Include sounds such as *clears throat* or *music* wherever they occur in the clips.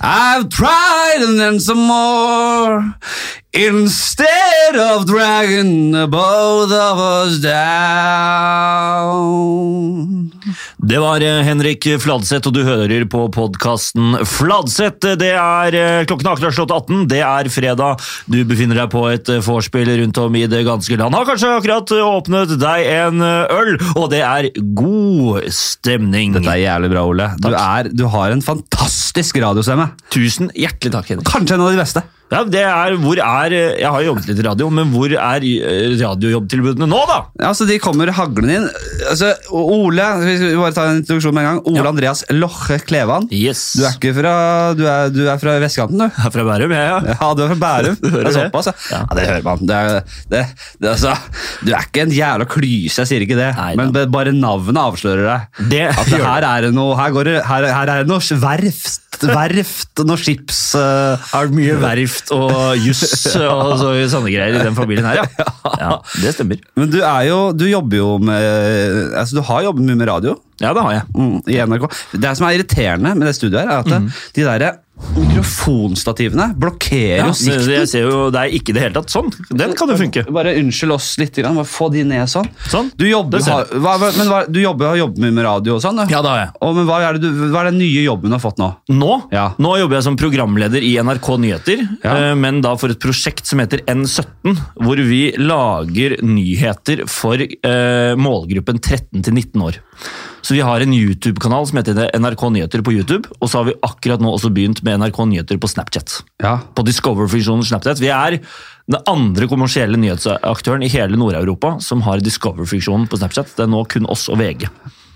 I've tried and then some more. Instead of dragging the both of us down. Det var eh, Henrik Fladseth, og du hører på podkasten Fladseth. Det er eh, klokken har akkurat slått 18, det er fredag. Du befinner deg på et eh, vorspiel rundt om i det ganske land. Har kanskje akkurat åpnet deg en øl, og det er god stemning. Dette er jævlig bra, Ole. Du, er, du har en fantastisk radiostemme. Tusen hjertelig takk, Henrik. Kanskje en av de beste. Ja, det er, hvor er, Jeg har jobbet litt i radio, men hvor er radiojobbtilbudene nå, da? Ja, altså, De kommer haglende inn. Altså, Ole vi bare ta en introduksjon med en gang. Ole Ja. Andreas Loche Klevan. Yes. Du er ikke fra, du er, du er fra vestkanten, du? Jeg er fra Bærum, jeg, ja. *laughs* Ja, du er fra Bærum. *laughs* Det er såpass, ja. Ja. Det hører man. Det er, det, det, er altså, du er ikke en jævla klyse, jeg sier ikke det. Nei, men bare navnet avslører deg. Det At det her er det noe Her, går det, her, her er det noe verft, verft noe skips... Uh, Er det mye verft og juss *laughs* og så, sånne greier i den familien her, ja? Ja, Det stemmer. men du er jo Du jobber jo med Altså, du har jobbet mye med radio. ¿no? Ja, det har jeg. Mm, i NRK. Det som er irriterende med det studioet, her, er at mm. de der mikrofonstativene blokkerer Ja, sikten. det, jeg ser jo, det er ikke det hele tatt sånn. Den kan jo funke. Bare unnskyld oss litt, bare få de ned sånn. Sånn. Du jobber, har, hva, men hva, du jobber, har jobbet mye med radio og sånn? Ja, det har jeg. Og, men hva, er det du, hva er den nye jobben du har fått nå? Nå, Ja. nå jobber jeg som programleder i NRK Nyheter, Ja. eh, men da for et prosjekt som heter N17, hvor vi lager nyheter for eh, målgruppen 13 til 19 år. Så vi har en YouTube-kanal som heter NRK Nyheter på YouTube, og så har vi akkurat nå også begynt med NRK Nyheter på Snapchat. Ja. På Discover-funksjonen Snapchat. Vi er den andre kommersielle nyhetsaktøren i hele Nord-Europa som har Discover-funksjonen på Snapchat. Det er nå kun oss og VG.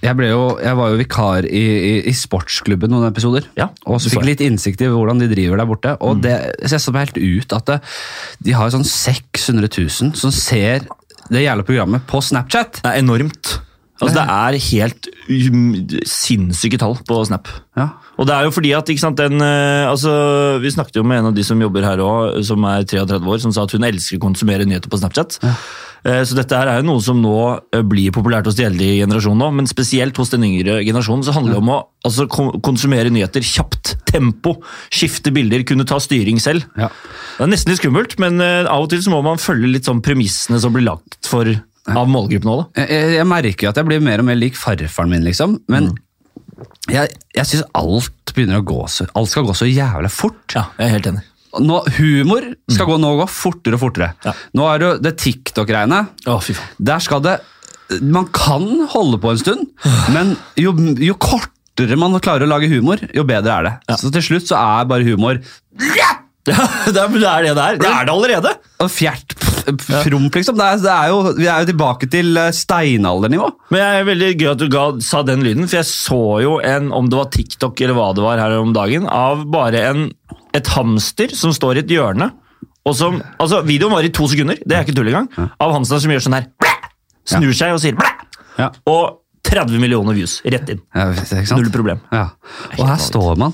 Jeg, jo, jeg var jo vikar i, i, i sportsklubben noen episoder, Ja, og så fikk jeg. litt innsikt i hvordan de driver der borte. Og det ser sånn helt ut at det, de har sånn 600 000 som ser det jævla programmet på Snapchat. Det er enormt. Altså, det er helt um, sinnssyke tall på Snap. Ja. Og det er jo fordi at, sant, den, eh, altså, Vi snakket jo med en av de som jobber her òg, som er 33 år, som sa at hun elsker å konsumere nyheter på Snapchat. Eh, Så dette her er jo noe som nå eh, blir populært hos de eldre generasjonene generasjonen men spesielt hos den yngre generasjonen så handler det om å altså, konsumere nyheter kjapt. Tempo. Skifte bilder, kunne ta styring selv. Ja. Det er nesten litt skummelt, men av og til så må man følge litt sånn premissene som blir lagt for av målgruppen òg, da. Jeg, jeg, merker at jeg blir mer og mer lik farfaren min, liksom. Men jeg, jeg syns alt begynner å gå så Alt skal gå så jævla fort. Ja, jeg er helt enig. Nå, humor skal gå, nå gå fortere og fortere. Ja. Nå er det det TikTok-greiene. Oh. Der skal det Man kan holde på en stund, men jo, jo kortere man klarer å lage humor, jo bedre er det. Så til slutt så er bare humor Ja, *laughs* det er det er det der. Det er det allerede! og fjert promp, liksom. Det er, det er jo, vi er jo tilbake til eh, steinaldernivå. Men jeg er veldig gøy at du ga, sa den lyden, for jeg så jo en, om det var TikTok eller hva det var her om dagen, av bare en, et hamster som står i et hjørne. Og som, altså Videoen var i to sekunder, det er ikke tull engang. Av hamsteren som gjør sånn her. Snur seg og sier blæ! Ja. Og 30 millioner views rett inn. Ja? Null problem. Ja. Og her står man,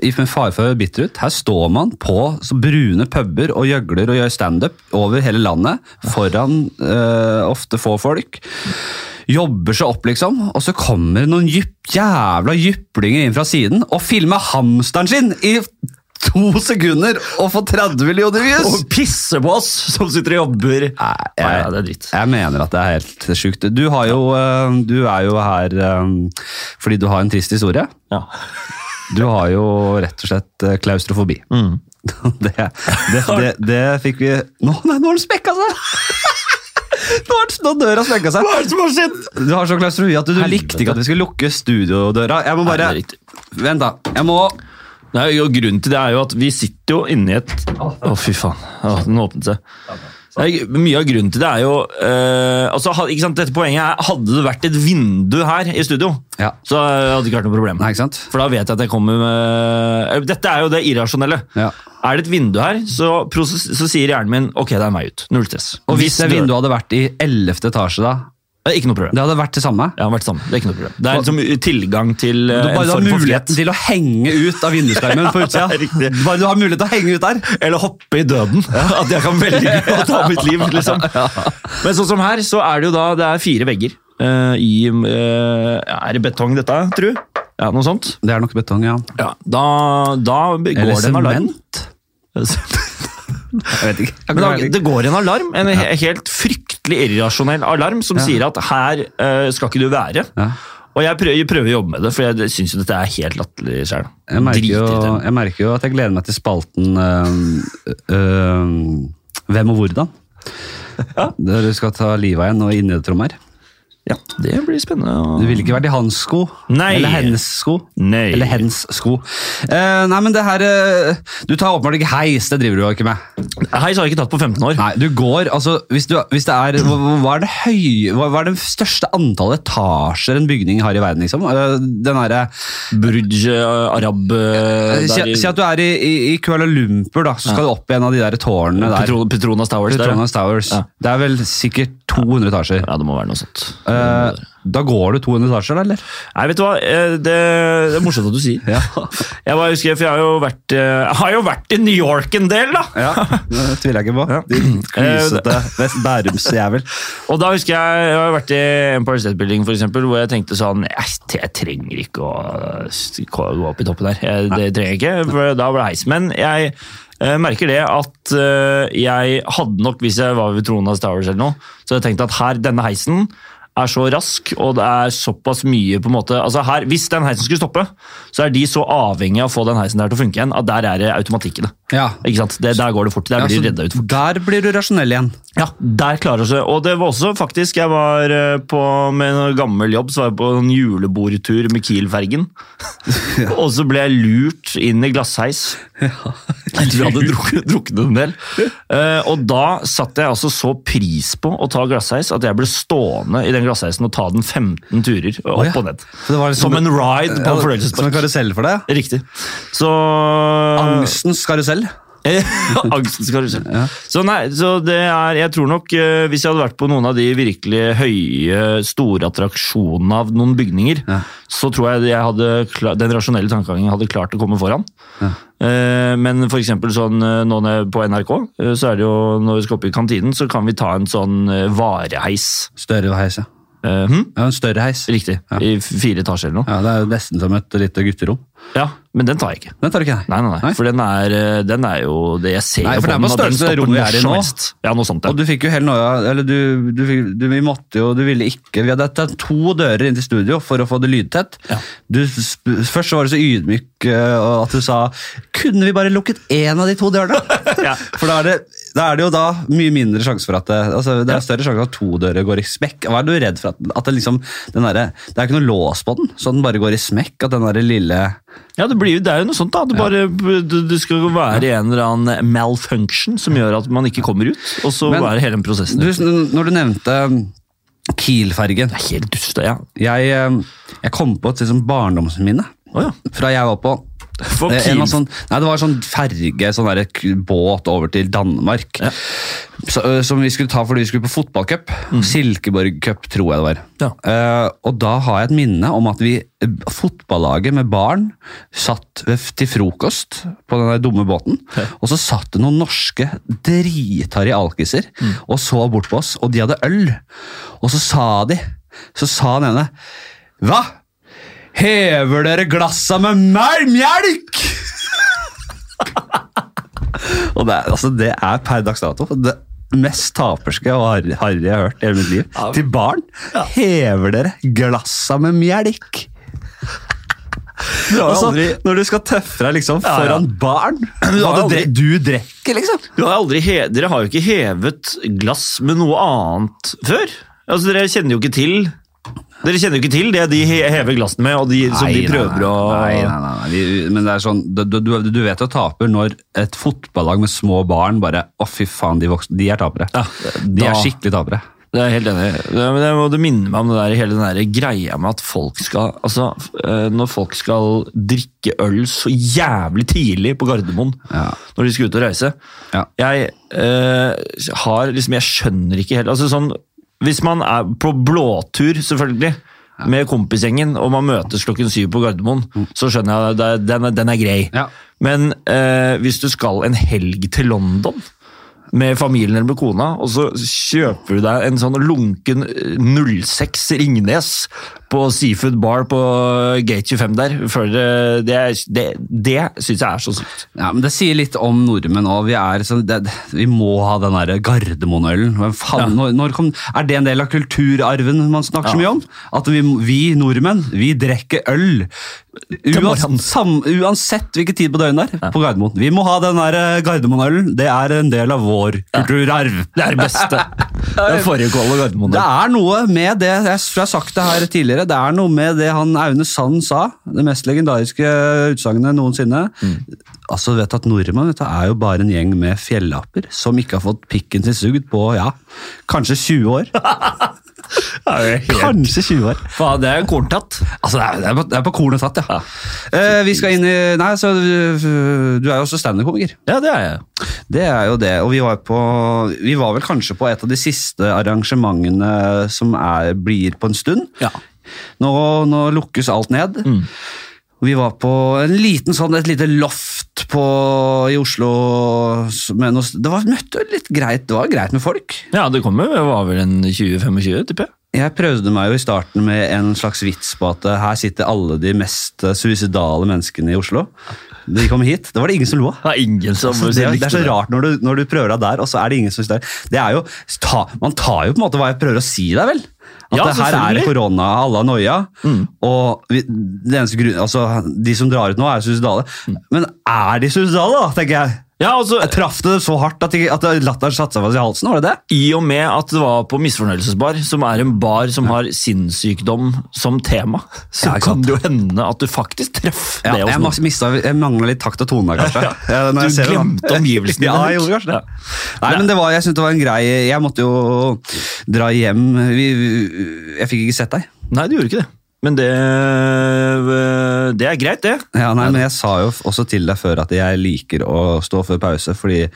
i- med fare for å bitter ut, her står man på så brune puber og gjøgler og gjør standup over hele landet, foran eh, ofte få folk. Jobber seg opp, liksom, og så kommer noen jyp, jævla jyplinger inn fra siden og filmer hamsteren sin i to sekunder og få 30 millioner views! Og pisse på oss som sitter og jobber. Nei, Nei, ja, det er dritt. Jeg mener at det er helt sjukt. Du, har jo, eh, du er jo her eh, fordi du har en trist historie. Ja. Du har jo rett og slett eh, klaustrofobi. Mm. *laughs* Det, det, det, det fikk vi Nå, nei, nå har den spekka seg! *laughs* Nå har døra spekka seg. Hva er det som har skjedd? Du har så klaustrofobi at du, du likte ikke at vi skulle lukke studiodøra. Jeg må bare. Vent, da. Jeg må Nei, og Grunnen til det er jo at vi sitter jo inni et Å, fy faen. Oh, den åpnet seg. Nei, Mye av grunnen til det er jo eh, altså, ikke sant, Dette poenget er, Hadde det vært et vindu her i studio, Ja. så hadde det ikke vært noe problem. Nei, ikke sant? For da vet jeg at jeg kommer med eh, Dette er jo det irrasjonelle. Ja. Er det et vindu her, så, så sier hjernen min ok, det er vei ut. Null stress. Og hvis det dør- vinduet hadde vært i 11. etasje, da? Det er ikke noe problem. Det hadde vært det samme? Ja, det hadde vært samme. Det er ikke noe problem. Det er liksom tilgang til Du eh, bare en form for frihet. til å henge ut av vinduskarmen på utsida. *laughs* Riktig. Bare du har mulighet til å henge ut der. Eller hoppe i døden. *laughs* At jeg kan velge *laughs* å ta mitt liv, liksom. Men sånn som her, så er det jo da det er fire vegger. uh, I uh, Er det betong, dette, tru? Ja, noe sånt. Det er nok betong, ja. Ja, da, da går Eller det en alarm. Jeg vet ikke. Men da, det går en alarm, en helt helt fryktelig irrasjonell alarm, som Ja. sier at her uh, skal ikke du være. Ja. Og jeg prøver, jeg prøver å jobbe med det, for jeg syns jo dette er helt latterlig sjøl. Jeg jeg merker jo at jeg gleder meg til spalten øh, øh, Hvem og hvordan. Der du skal ta livet av en og innettrommer. Ja, det blir spennende. Du ville ikke vært i hans sko. Nei. Eller hennes sko. Nei. Eller hens sko. Uh, nei, men det her uh, Du tar åpenbart ikke heis, det driver du jo ikke med. Heis har jeg ikke tatt på 15 år. Nei, du går, altså, hvis, du, hvis det er hva, hva er det høy, hva, hva er det største antallet etasjer en bygning har i verden, liksom? Uh, Den herre Burj eh, Arab si, der at du er i, i, i Kuala Lumpur, da, så skal du opp i en av de der tårnene der. Petro, Petronas Towers. Der, Petronas Towers. Ja. Det er vel sikkert 200 etasjer. ja, det må være noe sånt. Eh, da går du 200 etasjer, eller? Nei, vet du hva? Eh, Det, det er morsomt at du sier. *laughs* Ja. Jeg bare husker, for jeg har jo vært, eh, har jo vært i New York en del, da! Ja, det tviler jeg ikke på. Ja. Din Eh, klysete Bærumsjævel. *laughs* Og da husker jeg jeg har vært i Empire State Building, for eksempel, hvor jeg tenkte sånn Jeg, trenger ikke å gå opp i toppen der. Jeg, det trenger jeg ikke, for da ble det heis. Men jeg eh, merker det at eh, jeg hadde nok, hvis jeg var ved Tronas Towers eller noe, så hadde jeg tenkt at her, denne heisen er så rask, og det er såpass mye på en måte, altså her, Hvis den heisen skulle stoppe, så er de så avhengig av å få den heisen der til å funke igjen, at der er det automatikk i det. Ja. Ikke sant? Det, der går det fort. Der blir ja, redda ut fort. Der blir du rasjonell igjen. Ja, der klarer du seg Og det var også faktisk, jeg var eh, på, med en gammel jobb, så var jeg på en julebordtur med Kiel-fergen. *laughs* og så ble jeg lurt inn i glassheis. Etter vi hadde drukket, drukket en del. Uh, og da satte jeg altså så pris på å ta glassheis at jeg ble stående i den glassheisen og ta den 15 turer opp oh, ja. og ned. Det var liksom- Som en ride på en Som en karusell for deg? Riktig. Så Angstens karusell? *laughs* Angstens Ja. Så nei, så det er Jeg tror nok eh, hvis jeg hadde vært på noen av de virkelig høye, store attraksjonene av noen bygninger, Ja. så tror jeg jeg hadde kla- den rasjonelle tankegangen hadde klart å komme foran. Eh, Men for eksempel sånn eh, nå er på NRK, eh, så er det jo når vi skal opp i kantinen, så kan vi ta en sånn eh, vareheis. Større heis, ja. Eh, hm? ja en større heis. Riktig. Ja. I fire etasjer eller noe. Ja, Det er jo nesten som et lite gutterom. Ja, men den tar jeg ikke. Den tar du ikke, Nei, nei, nei, for den er, eh, den er jo det jeg ser Nei, for det er på den størrelse rommet når er i nå. helst. Ja, noe sånt. Ja. Og du fikk jo helt noia Eller du, du, du, vi måtte jo Du ville ikke Vi hadde tatt to dører inn til studio for å få det lydtett. Ja. Du, først så var du så ydmyk eh, at du sa Kunne vi bare lukket én av de to dørene? *laughs* Ja. For da er, det, da er det jo da mye mindre sjanse for at det, altså, det er større sjanse for at to dører går i smekk. Hva er du redd for? At, at det liksom den der, Det er ikke noe lås på den, så den bare går i smekk? At den derre lille Ja, det, blir, det er jo noe sånt, da. Det, bare, det, skal være en eller annen malfunction som gjør at man ikke kommer ut. Og så Men- er hele den prosessen. du, Når du nevnte Kiel-fergen det er helt dust, ja. jeg, eh, jeg kom på et liksom, barndomsminne oh, ja. fra jeg var på Eh, sånn, nei, Det var sånn ferge, sånn der båt over til Danmark. Ja. Så, øh, som vi skulle ta fordi vi skulle på fotballcup. Silkeborg Cup, tror jeg det var. Ja. Uh, og da har jeg et minne om at vi, eh, fotballaget med barn, satt til frokost på den der dumme båten. Og så satt det noen norske dritharry alkiser og så bort på oss, og de hadde øl. Og så sa de, så sa den ene Hva? Hever dere glassa med mer mjelk?! og det er, altså, det er per dags dato det mest taperske og harry harry jeg har hørt i hele mitt liv. Ja. Til barn. Hever dere glassa med mjelk? Du har Altså, aldri, når du skal tøffe deg liksom Ja, ja. foran barn har aldri- du, du drikker, liksom. du har aldri dere har jo ikke hevet glass med noe annet før. Altså, Dere kjenner jo ikke til Dere kjenner jo ikke til det de hever glassene med, og de, som de prøver nei, å Nei, nei, nei, nei. Vi, men det er sånn, du, du, du- vet jo taper når et fotballag med små barn bare Å, fy faen, de voksne, de er tapere. Ja, de da- er skikkelig tapere. Det er helt enig. men det, må- det minner meg om det der, hele den der greia med at folk skal altså, eh, Når folk skal drikke øl så jævlig tidlig på Gardermoen Ja. når de skal ut og reise Ja. Jeg eh, har liksom Jeg skjønner ikke helt altså sånn, Hvis man er på blåtur, selvfølgelig, med kompisgjengen, og man møtes klokken syv på Gardermoen, så skjønner jeg at den, den er grei. Ja. Men eh, hvis du skal en helg til London med familien eller med kona, og så kjøper du deg en sånn lunken eh, 06 Ringnes på Seafood Bar på Gate 25 der. Føler det, det, det, syns jeg er så sykt. Ja, men Det sier litt om nordmenn òg. Vi, sånn- vi må ha den der Gardermoen-ølen. Ja. Når, når kom, er det en del av kulturarven man snakker så mye om? At vi, vi nordmenn, vi drikker øl. Uansett, sam, uansett hvilken tid på døgnet det er på Gardermoen. Vi må ha den eh, Gardermoen-ølen. Det er en del av vår kulturarv. Det er det beste. *laughs* Den forrige Kål og Gardermoen. Det er noe med det, jeg tror jeg har sagt det her tidligere, det er noe med det han Aune Sand sa, det mest legendariske utsagnet noensinne. Altså, vet at Nordmenn vet du, er jo bare en gjeng med fjellaper som ikke har fått pikken sin sugd på, ja, kanskje 20 år. *laughs* Jo helt- Kanskje 20 år. Faen, det er korntatt. Altså, det er, det er, på, det er på kornet tatt, ja. Eh, vi skal inn i, nei, så du, du er jo også stand-up-komiker. Ja, det er jeg. Det er jo det, og vi var, på, vi var vel kanskje på et av de siste arrangementene som er, blir på en stund. Ja. Nå, nå lukkes alt ned. Vi var på en liten sånn, et lite loft på, i Oslo. Med noe, det var møtte litt greit, det var greit med folk. Ja, det kommer, det var vel en 20-25, tipper jeg. Jeg prøvde meg jo i starten med en slags vits på at eh, her sitter alle de mest eh, suicidale menneskene i Oslo. De kom hit, det var det ingen som lo av. Altså, det, er- det er så rart når du, når du prøver deg der, og så er det ingen som det. er- Det er jo, ta, Man tar jo på en måte hva jeg prøver å si deg, vel? At Ja, det her er. Mm. korona, alle har noia. Og vi, det eneste grunn, altså, de som drar ut nå, er suicidale. Mm. Men er de suicidale, da, tenker jeg? Ja, altså, Jeg traff det så hardt at, de, at latteren satte seg fast i halsen, var det det? I og med at det var på Misfornøyelsesbar, som er en bar som har sinnssykdom som tema, så Ja, kan det jo hende at du faktisk treffer Ja, det jeg noen. mas- jeg mangla litt takt og tone *laughs* kanskje. Ja, jeg Du glemte det, omgivelsene *laughs* Ja, jeg gjorde kanskje det. Nei, men det var, jeg syntes det var en grei Jeg måtte jo dra hjem. Vi, jeg fikk ikke sett deg. Nei, du gjorde ikke det. Men det, det er greit, det. Ja, nei, men Jeg sa jo også til deg før at jeg liker å stå før pause, fordi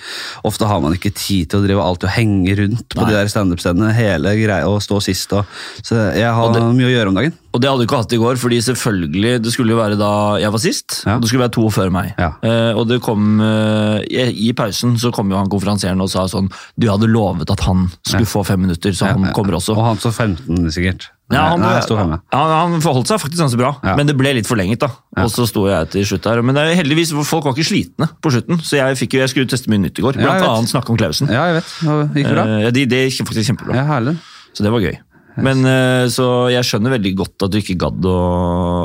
ofte har man ikke tid til å drive alt og henge rundt på Nei. de der standup-stedene hele greia og stå sist. Og, så jeg har det- mye å gjøre om dagen. Og det hadde du ikke hatt i går, fordi selvfølgelig, det skulle jo være da jeg var sist, Ja. og det skulle være to før meg. Ja. Eh, og det kom, eh, i, pausen så kom jo han konferansieren og sa sånn, du hadde lovet at han skulle få fem minutter, så han Ja, ja. kommer også. Og han så 15, sikkert. Ja, han, ja, han forholdt seg faktisk ganske bra, Ja. men det ble litt forlenget. da. Ja. Og så sto jeg til slutt her. Men det heldigvis, folk var ikke slitne på slutten, så jeg, fikk, jeg skulle teste mye nytt i går. Blant ja, annet snakke om Klausen. Ja, jeg vet. Det gikk bra. Eh, det, det gikk faktisk kjempebra, Ja, herlig. så det var gøy. Men eh, Så jeg skjønner veldig godt at du ikke gadd å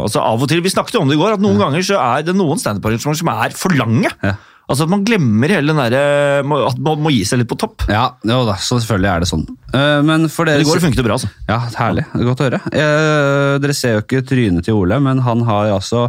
altså Av og til, Vi snakket jo om det i går, at noen ganger så er det noen standup-arrangementer som er for lange. Altså At man glemmer hele den derre At man må gi seg litt på topp. Ja, jo da, så selvfølgelig er det sånn. Eh, Men for dere Men I går funket det bra, altså. Ja, herlig. Er Godt å høre. Eh, dere ser jo ikke trynet til Ole, men han har altså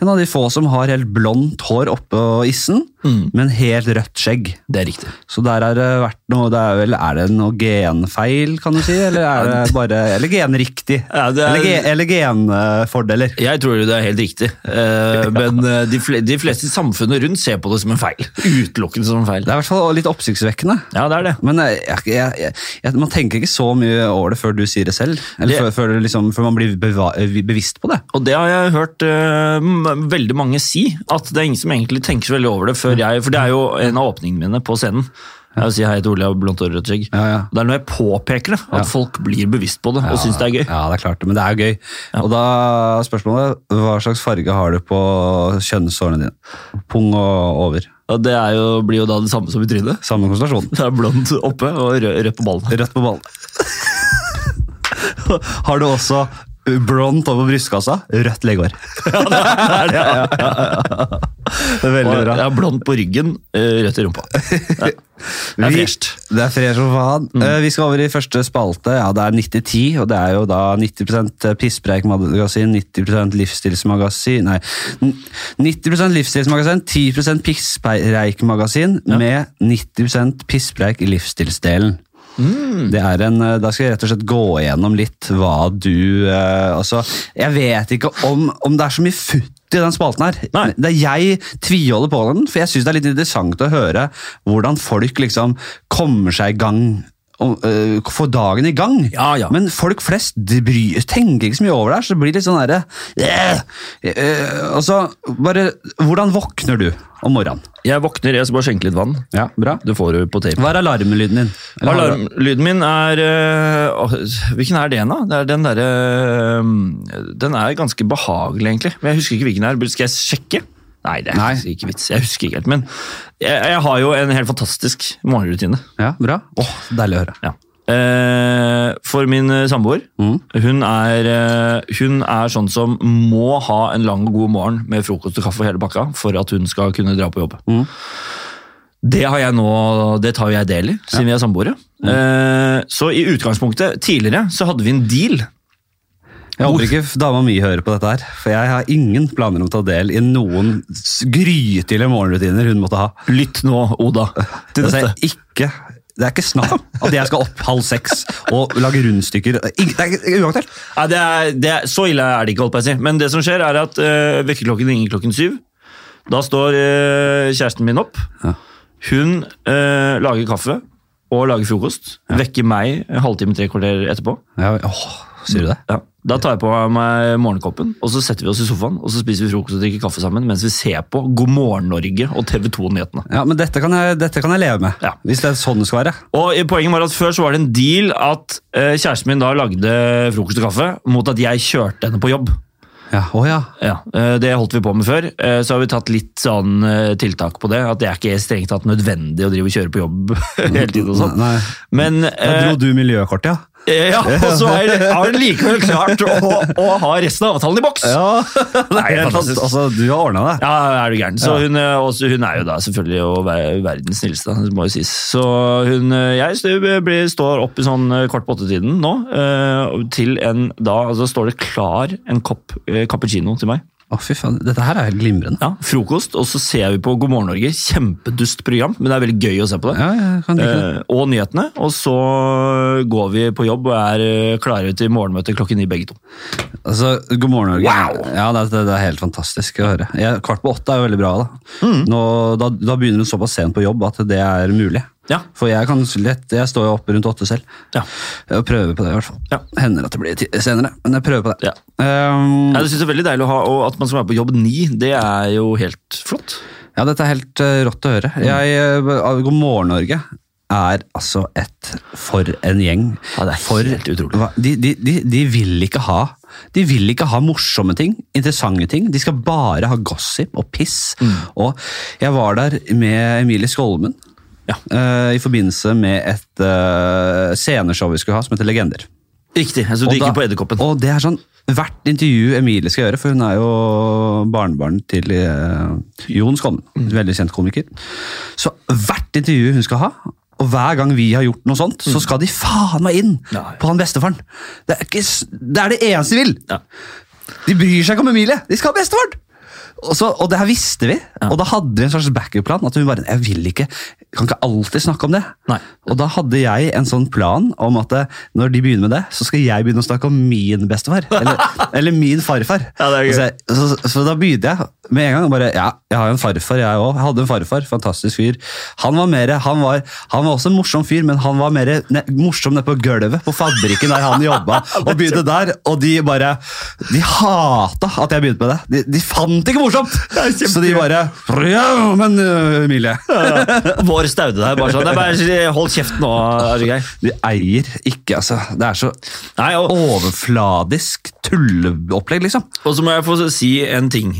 en av de få som har helt blondt hår oppå issen, Mm. men helt rødt skjegg. Det er riktig. Så der har det vært noe det er, vel, er det noe genfeil, kan du si? Eller er det bare Eller genriktig? Ja, er- Eller, eller genfordeler? Jeg tror det er helt riktig, Eh, *laughs* men de fleste i samfunnet rundt ser på det som en feil. Utelukkende som feil. Det er i hvert fall litt oppsiktsvekkende. Ja, det er det. Men eh, jeg, jeg, jeg, jeg, man tenker ikke så mye over det før du sier det selv. Eller Det- før, før, liksom, før man blir beva bevisst på det. Og det har jeg hørt uh, veldig mange si, at det er ingen som egentlig tenker så veldig over det før jeg For det er jo en av åpningene mine på scenen. Jeg vil si hei til Ole, jeg har blondt hår og skjegg. Ja, ja. Det er når jeg påpeker det, at folk blir bevisst på det og syns det er gøy. Ja, det er klart men det er gøy. Og da er spørsmålet, hva slags farge har du på kjønnshårene dine? Pung og over. Og det er jo, blir jo da det samme som i trynet. Samme konsentrasjon. Det er blondt oppe og rød, rødt på ballen. Rødt på ballen. *laughs* har du også blondt over brystkassa, rødt leggår. *laughs* Ja, det er det, ja. Det er veldig Og bra. har blondt på ryggen, eh, rødt i rumpa. *laughs* Ja. Det er fresht. Det er fresh som faen. Mm. Eh, Vi skal over i første spalte. Ja, Det er 90-10, og det er jo da 90% pisspreikmagasin, 90 livsstilsmagasin Nei, 90% livsstilsmagasin, 10% ja. med 90% pisspreik i livsstilsdelen. Mm. Det er en, eh, Da skal jeg rett og slett gå igjennom litt hva du eh, altså, Jeg vet ikke om, om det er så mye futt i den spalten her. Nei. Det er jeg tviholder på den, for jeg syns det er litt interessant å høre hvordan folk liksom kommer seg i gang. Og, få dagen i gang. Ja, ja. Men folk flest bryr, tenker ikke så mye over det, så det blir litt sånn derre yeah! eh, Altså, bare Hvordan våkner du om morgenen? Jeg våkner, jeg skal bare skjenke litt vann. Ja, bra. Det får du på tape. Hva er alarmlyden din? Alarmlyden min er øh, Hvilken er det da? Det er den derre øh, Den er ganske behagelig, egentlig. Men jeg husker ikke hvilken det er. Skal jeg sjekke? Nei, det er Nei. ikke vits. Jeg husker ikke helt. Men jeg, jeg har jo en helt fantastisk morgenrutine. Ja, bra. Åh, deilig å høre. Ja. Eh, for min eh, samboer, Mm. hun, er, eh, hun er sånn som må ha en lang og god morgen med frokost og kaffe og hele bakka for at hun skal kunne dra på jobb. Mm. Det har jeg nå, det tar jo jeg del i, siden vi er samboere. Mm. Eh, så i utgangspunktet, tidligere, så hadde vi en deal. Jeg håper ikke dama mi hører på dette her, for jeg har ingen planer om å ta del i noen grytidlige morgenrutiner hun måtte ha. Lytt nå, Oda, til Altså, dette. jeg ikke, det er ikke snakk om at jeg skal opp halv seks og lage rundstykker. Det er uaktuelt. Ja, det er, det er, så ille er det ikke, holdt på å si. Men det som skjer, er at øh, vekkerklokken ringer klokken syv. Da står øh, kjæresten min opp. Ja. Hun øh, lager kaffe og lager frokost. Vekker meg en halvtime, tre kvarter etterpå. Ja, åh, sier du det? Ja. Da tar jeg på meg morgenkoppen, og så setter vi oss i sofaen og så spiser vi frokost og drikker kaffe sammen mens vi ser på God morgen Norge og TV 2-nyhetene. Ja, men dette kan jeg, dette kan jeg leve med, Ja. hvis det er sånn det skal være. Og Poenget var at Før så var det en deal at eh, kjæresten min da lagde frokost og kaffe mot at jeg kjørte henne på jobb. Ja, å ja. Ja, eh, Det holdt vi på med før. Eh, Så har vi tatt litt sånn eh, tiltak på det. At det er ikke strengt tatt nødvendig å drive og kjøre på jobb *laughs* hele tiden. og sånn. Men da dro du miljøkortet, ja. Ja, og så er har hun likevel klart å, å ha resten av avtalen i boks! Ja, *laughs* det er helt fantastisk. Altså, du har ordna det. Ja, er du gæren. Så hun, eh, også, hun er jo da selvfølgelig jo verdens snilleste, det må jo sies. Så hun, eh, jeg blir, står opp i sånn kort kvart på åtte-tiden nå, eh, til en da altså står det klar en kopp eh, cappuccino til meg. Å, fy faen. Dette her er helt glimrende. Ja, Frokost, og så ser vi på God morgen Norge. Kjempedust program, men det er veldig gøy å se på det. Ja, ja, kan like det. Eh, og nyhetene. Og så går vi på jobb og er eh, klare til morgenmøte klokken ni begge to. Altså, God morgen, Norge. Wow! Ja, det, det, det er helt fantastisk å høre. Jeg, kvart på åtte er jo veldig bra. Da, Mm. Nå, da, da begynner hun såpass sent på jobb at det er mulig. Ja. For jeg kan lett, jeg står jo oppe rundt åtte selv. Ja. og prøver på det, i hvert fall. Ja. Hender at det blir senere, men jeg prøver på det. Ja. Um, Jeg synes jeg er veldig deilig å ha, og at man skal være på jobb ni, det er jo helt flott. ja, dette er helt uh, rått å høre. Jeg, uh, God morgen, Norge er altså et For en gjeng. Ja, det er For, helt utrolig. De, de, de, de vil ikke ha De vil ikke ha morsomme ting, interessante ting. De skal bare ha gossip og piss. Mm. Og jeg var der med Emilie Skolmen Ja. Uh, i forbindelse med et uh, sceneshow vi skulle ha som heter Legender. Riktig, altså du gikk på Edderkoppen. Og det er sånn Hvert intervju Emilie skal gjøre, for hun er jo barnebarn til uh, Jon Skolmen. Mm. Veldig kjent komiker. Så hvert intervju hun skal ha, og hver gang vi har gjort noe sånt, så skal de faen meg inn ja, ja. på han bestefaren. Det er, ikke, det er det eneste de vil! Ja. De bryr seg ikke om Emilie, de skal ha bestefaren! Og, så, og det her visste vi, og da hadde vi en slags backup-plan. At hun bare Jeg vil ikke, kan ikke alltid snakke om det. Nei. Og da hadde jeg en sånn plan om at eh, når de begynner med det, så skal jeg begynne å snakke om min bestefar. Eller, *laughs* eller min farfar. Ja, er. Så, jeg- så, så da begynte jeg med en gang. Bare, ja, jeg har jo en farfar, jeg òg. Jeg hadde en farfar. Fantastisk fyr. Han var, mer, han, var, han var også en morsom fyr, men han var mer ne, morsom nede på gulvet på fabrikken der han jobba. *laughs* og begynte der, og de bare De hata at jeg begynte med det. De, de fant ikke morsomt! Så de bare Ja, men øh, Emilie *laughs* Vår staude der, bare sånn. Det er bare, hold kjeft nå, Argeir. De eier ikke, altså. Det er så Nei, og, overfladisk tulleopplegg, liksom. og så må jeg få si en ting.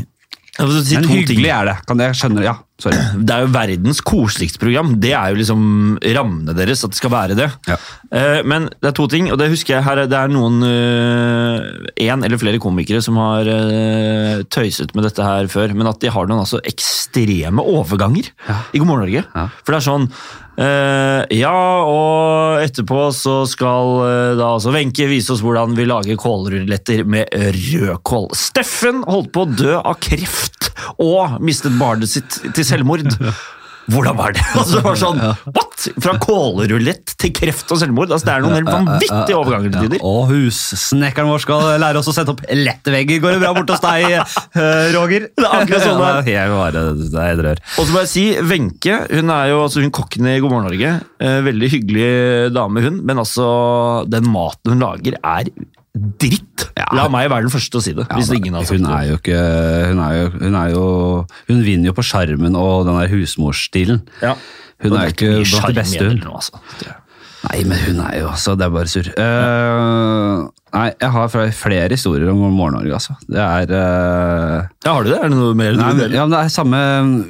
Si Men hyggelig er det. Kan jeg skjønne Ja, sorry. *clears throat* Det er jo verdens koseligste program. Det er jo liksom rammene deres, at det skal være det. Ja. Uh, Men det er to ting, og det husker jeg her. Det er noen Én eller flere komikere som har uh, tøyset med dette her før, men at de har noen altså ekstreme overganger i God morgen Norge. Ja. For det er sånn eh, Ja, og etterpå så skal eh, da altså Wenche vise oss hvordan vi lager kålruletter med rødkål. Steffen holdt på å dø av kreft og mistet barnet sitt til selvmord. *laughs* Hvordan var det? *laughs* Altså, det var sånn, what? Fra kålrulett til kreft og selvmord? Altså, det er noen helt vanvittige overganger til tider. Og hussnekkeren vår skal lære oss å sette opp lette vegger. Går det bra borte hos deg, *laughs* eh, Roger? Det er akkurat sånn det er. Er et rør. Og så må jeg si, Wenche hun er jo altså hun kokken i God morgen Norge. Eh, veldig hyggelig dame, hun. Men altså, den maten hun lager, er dritt. Ja. La meg være den første til å si det. hvis ingen har sagt hun er jo ikke Hun er jo Hun, er jo, hun vinner jo på sjarmen og den der husmorsstilen. Ja. Hun hun er jo ikke blant de beste, hun. altså. Nei, men hun er jo altså Det er bare surr. Uh, nei, jeg har flere historier om Morgen-Norge, altså. Det er uh, Ja, har du det? Er det noe mer du vil ja, men det er samme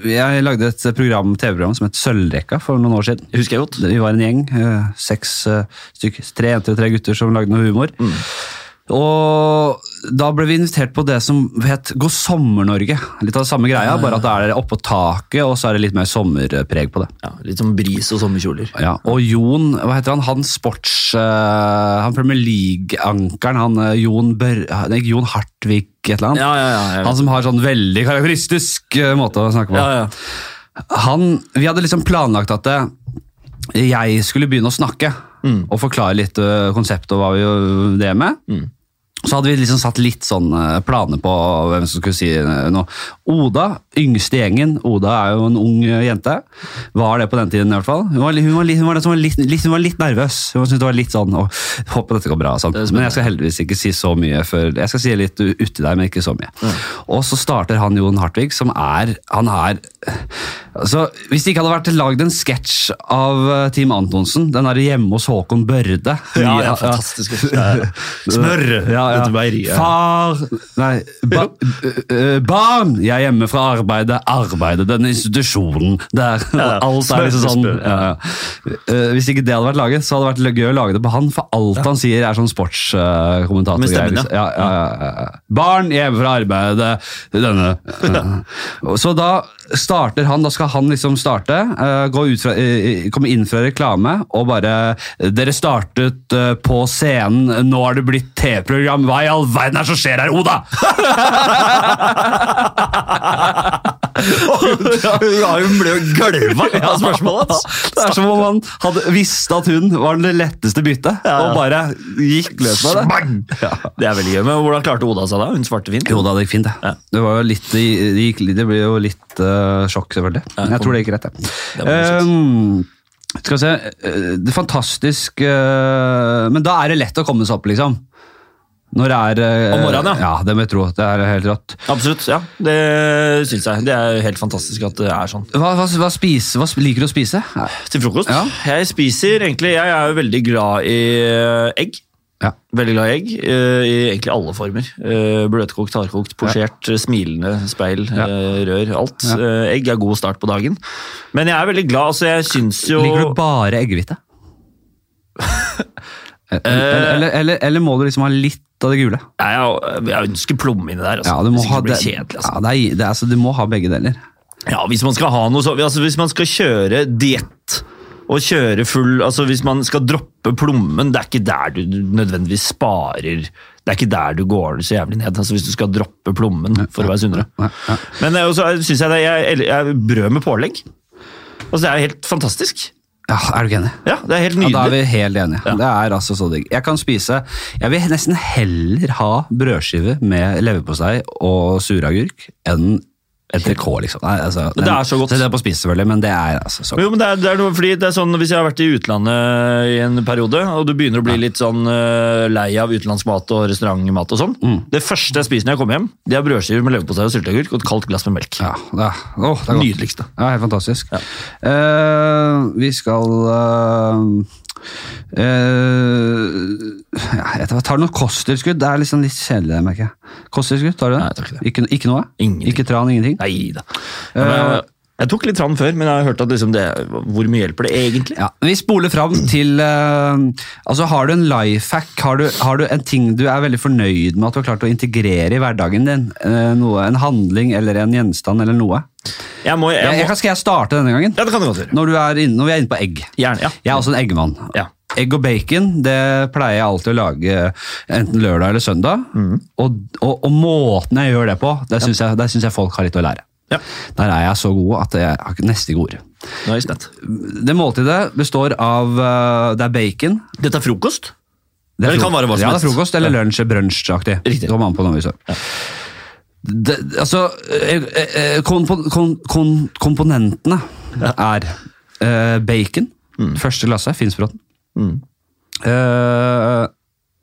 Jeg lagde et program, TV-program som het Sølvrekka for noen år siden. Husker jeg godt. Vi var en gjeng, Uh, seks eh, stykker, tre jenter og tre gutter som lagde noe humor. Mm. Og da ble vi invitert på det som het God sommer-Norge. Litt av det samme greia, bare at da er det oppå taket, og så er det litt mer sommerpreg på det. Ja, litt som bris og sommerkjoler. Ja, og Jon, hva heter han? Han sports... Uh, han Premier League-ankeren, han uh, Jon Bør... Nei, Jon Hartvig et eller annet. Ja, ja, ja. Han som har sånn veldig karakteristisk uh, måte å snakke på. ja, ja. Han, vi hadde liksom planlagt at det, jeg skulle begynne å snakke og forklare litt konseptet og hva vi gjør det med. Så hadde vi liksom satt litt sånn eh, planer på hvem som skulle si eh, noe. Oda, yngste gjengen. Oda er jo en ung eh, jente. Var det på den tiden i hvert fall. Hun var, hun var, litt, hun var, litt, hun var litt nervøs. Hun syntes det var litt sånn å, Håper dette går bra. Sånn. Men jeg skal heldigvis ikke si så mye før Jeg skal si litt uti der, men ikke så mye. Og så starter han Jon Hartvig, som er Han er altså, Hvis det ikke hadde vært lagd en sketsj av Team Antonsen, den derre hjemme hos Håkon Børde Ja, ja, fantastisk. *laughs* Smør! ja, ja. Dette meieriet. Far Nei, ba, øh, barn! Jeg er hjemme fra arbeidet. Arbeidet, den institusjonen der. Ja, alt er liksom sånn. smør, Ja, ja. Øh, hvis ikke det hadde vært laget, så hadde det vært gøy å lage det på han, for alt han sier er sånn sportskommentator. Uh, liksom. ja. Ja, ja, ja. Barn hjemme fra arbeidet. Denne. Uh. Så da starter han, da skal han liksom starte, øh, gå ut fra, komme inn fra reklame og bare Dere startet øh, på scenen, nå har det blitt TV-program. Hva i all verden er det som skjer her, Oda?! *laughs* Ja, hun ble jo gølva av spørsmålet hans. Det er som om han hadde visst at hun var det letteste byttet, og bare gikk løs på det. Det er veldig gøy, men hvordan klarte Oda seg da? Hun svarte fint. Jo da, det gikk fint, det. Det, var jo litt, det, gikk, det ble jo litt uh, sjokk, selvfølgelig. Men jeg tror det gikk rett, det. Det. Um, skal vi se eh, Det er fantastisk uh, Men da er det lett å komme seg opp, liksom. Når det er eh, Om morgenen, ja. Ja, det må jeg tro. Det er helt rått. Absolutt, ja. Det syns jeg. Det er helt fantastisk at det er sånn. Hva, hva, hva, spise, hva liker du å spise? Til frokost? Ja. Jeg spiser egentlig Jeg er jo veldig glad i eh, egg. Ja. Veldig glad i egg, eh, i egentlig alle former. Bløtkokt, hardkokt, posjert, ja. smilende, speil, Ja. rør, alt. Egg er god start på dagen. Men jeg er veldig glad, altså jeg syns jo Liker du bare eggehvite? *laughs* eller, eller, eller, eller må du liksom ha litt av det gule? jeg, jeg ønsker plomme inni der. Altså. Ja, du må ha det kjedelig. Altså. ja, det, er, det, er, altså, du må ha begge deler. Ja, hvis man skal ha noe så, altså Hvis man skal kjøre diett og kjøre full altså Hvis man skal droppe plommen, det er ikke der du nødvendigvis sparer Det er ikke der du går så jævlig ned. altså Hvis du skal droppe plommen for å være sunnere. Men eh, så synes jeg det jeg, jeg, brød med pålegg. Altså Det er helt fantastisk. Ja, Er du ikke enig? Ja, Det er helt nydelig. Ja, da er vi helt enige. Ja. Det er altså så digg. Jeg kan spise Jeg vil nesten heller ha brødskive med leverpostei og suragurk enn entrecôte, liksom. Nei, altså, Men det er så godt. Det er på spise, selvfølgelig, men det er altså så godt. Jo, men det er, det er noe, fordi det er sånn, Hvis jeg har vært i utlandet i en periode, og du begynner å bli litt sånn uh, lei av utenlandsk mat og restaurantmat og sånn Mm. Det første jeg spiser når jeg kommer hjem, det er brødskiver med leverpostei og sylteagurk og et kaldt glass med melk. Ja, det er, oh, det er. Nydeligste. Ja, helt fantastisk. Ja. Uh, vi skal eh, eh, ja, jeg tar- noe kosttilskudd. Det er liksom litt kjedelig, merker jeg. Kosttilskudd, tar du det? Nei, jeg tar ikke det. Ikke, ikke noe? Ingenting. Ikke tran, ingenting? Nei da. Ja, men jeg, jeg tok litt fram før, men jeg har hørt at liksom det, hvor mye hjelper det egentlig? Ja, Vi spoler fram til uh, altså Har du en life hack? Har du, har du en ting du er veldig fornøyd med at du har klart å integrere i hverdagen din? Uh, noe, En handling eller en gjenstand eller noe? Jeg må, jeg Jeg, må, jeg, skal jeg starte denne gangen? ja, det kan du godt gjøre. Når, du er inne, når vi er inne på egg. Gjerne, ja. Jeg er også en eggmann. Ja. Egg og bacon det pleier jeg alltid å lage enten lørdag eller søndag. Mm. Og, og, og måten jeg gjør det på, det syns jeg, jeg folk har litt å lære. Ja. Der er jeg så god at jeg har nesten ikke ord. Spent. Det måltidet består av eh, Det er bacon. Dette er frokost? Det er Eller det ja, det er frokost eller lunsj, brunsjaktig. Riktig. Kommer an på noe. Det, altså, eh, eh, kompo, kom, kom, komponentene er eh, bacon, første glasset, Finsbråten. Mm. Eh,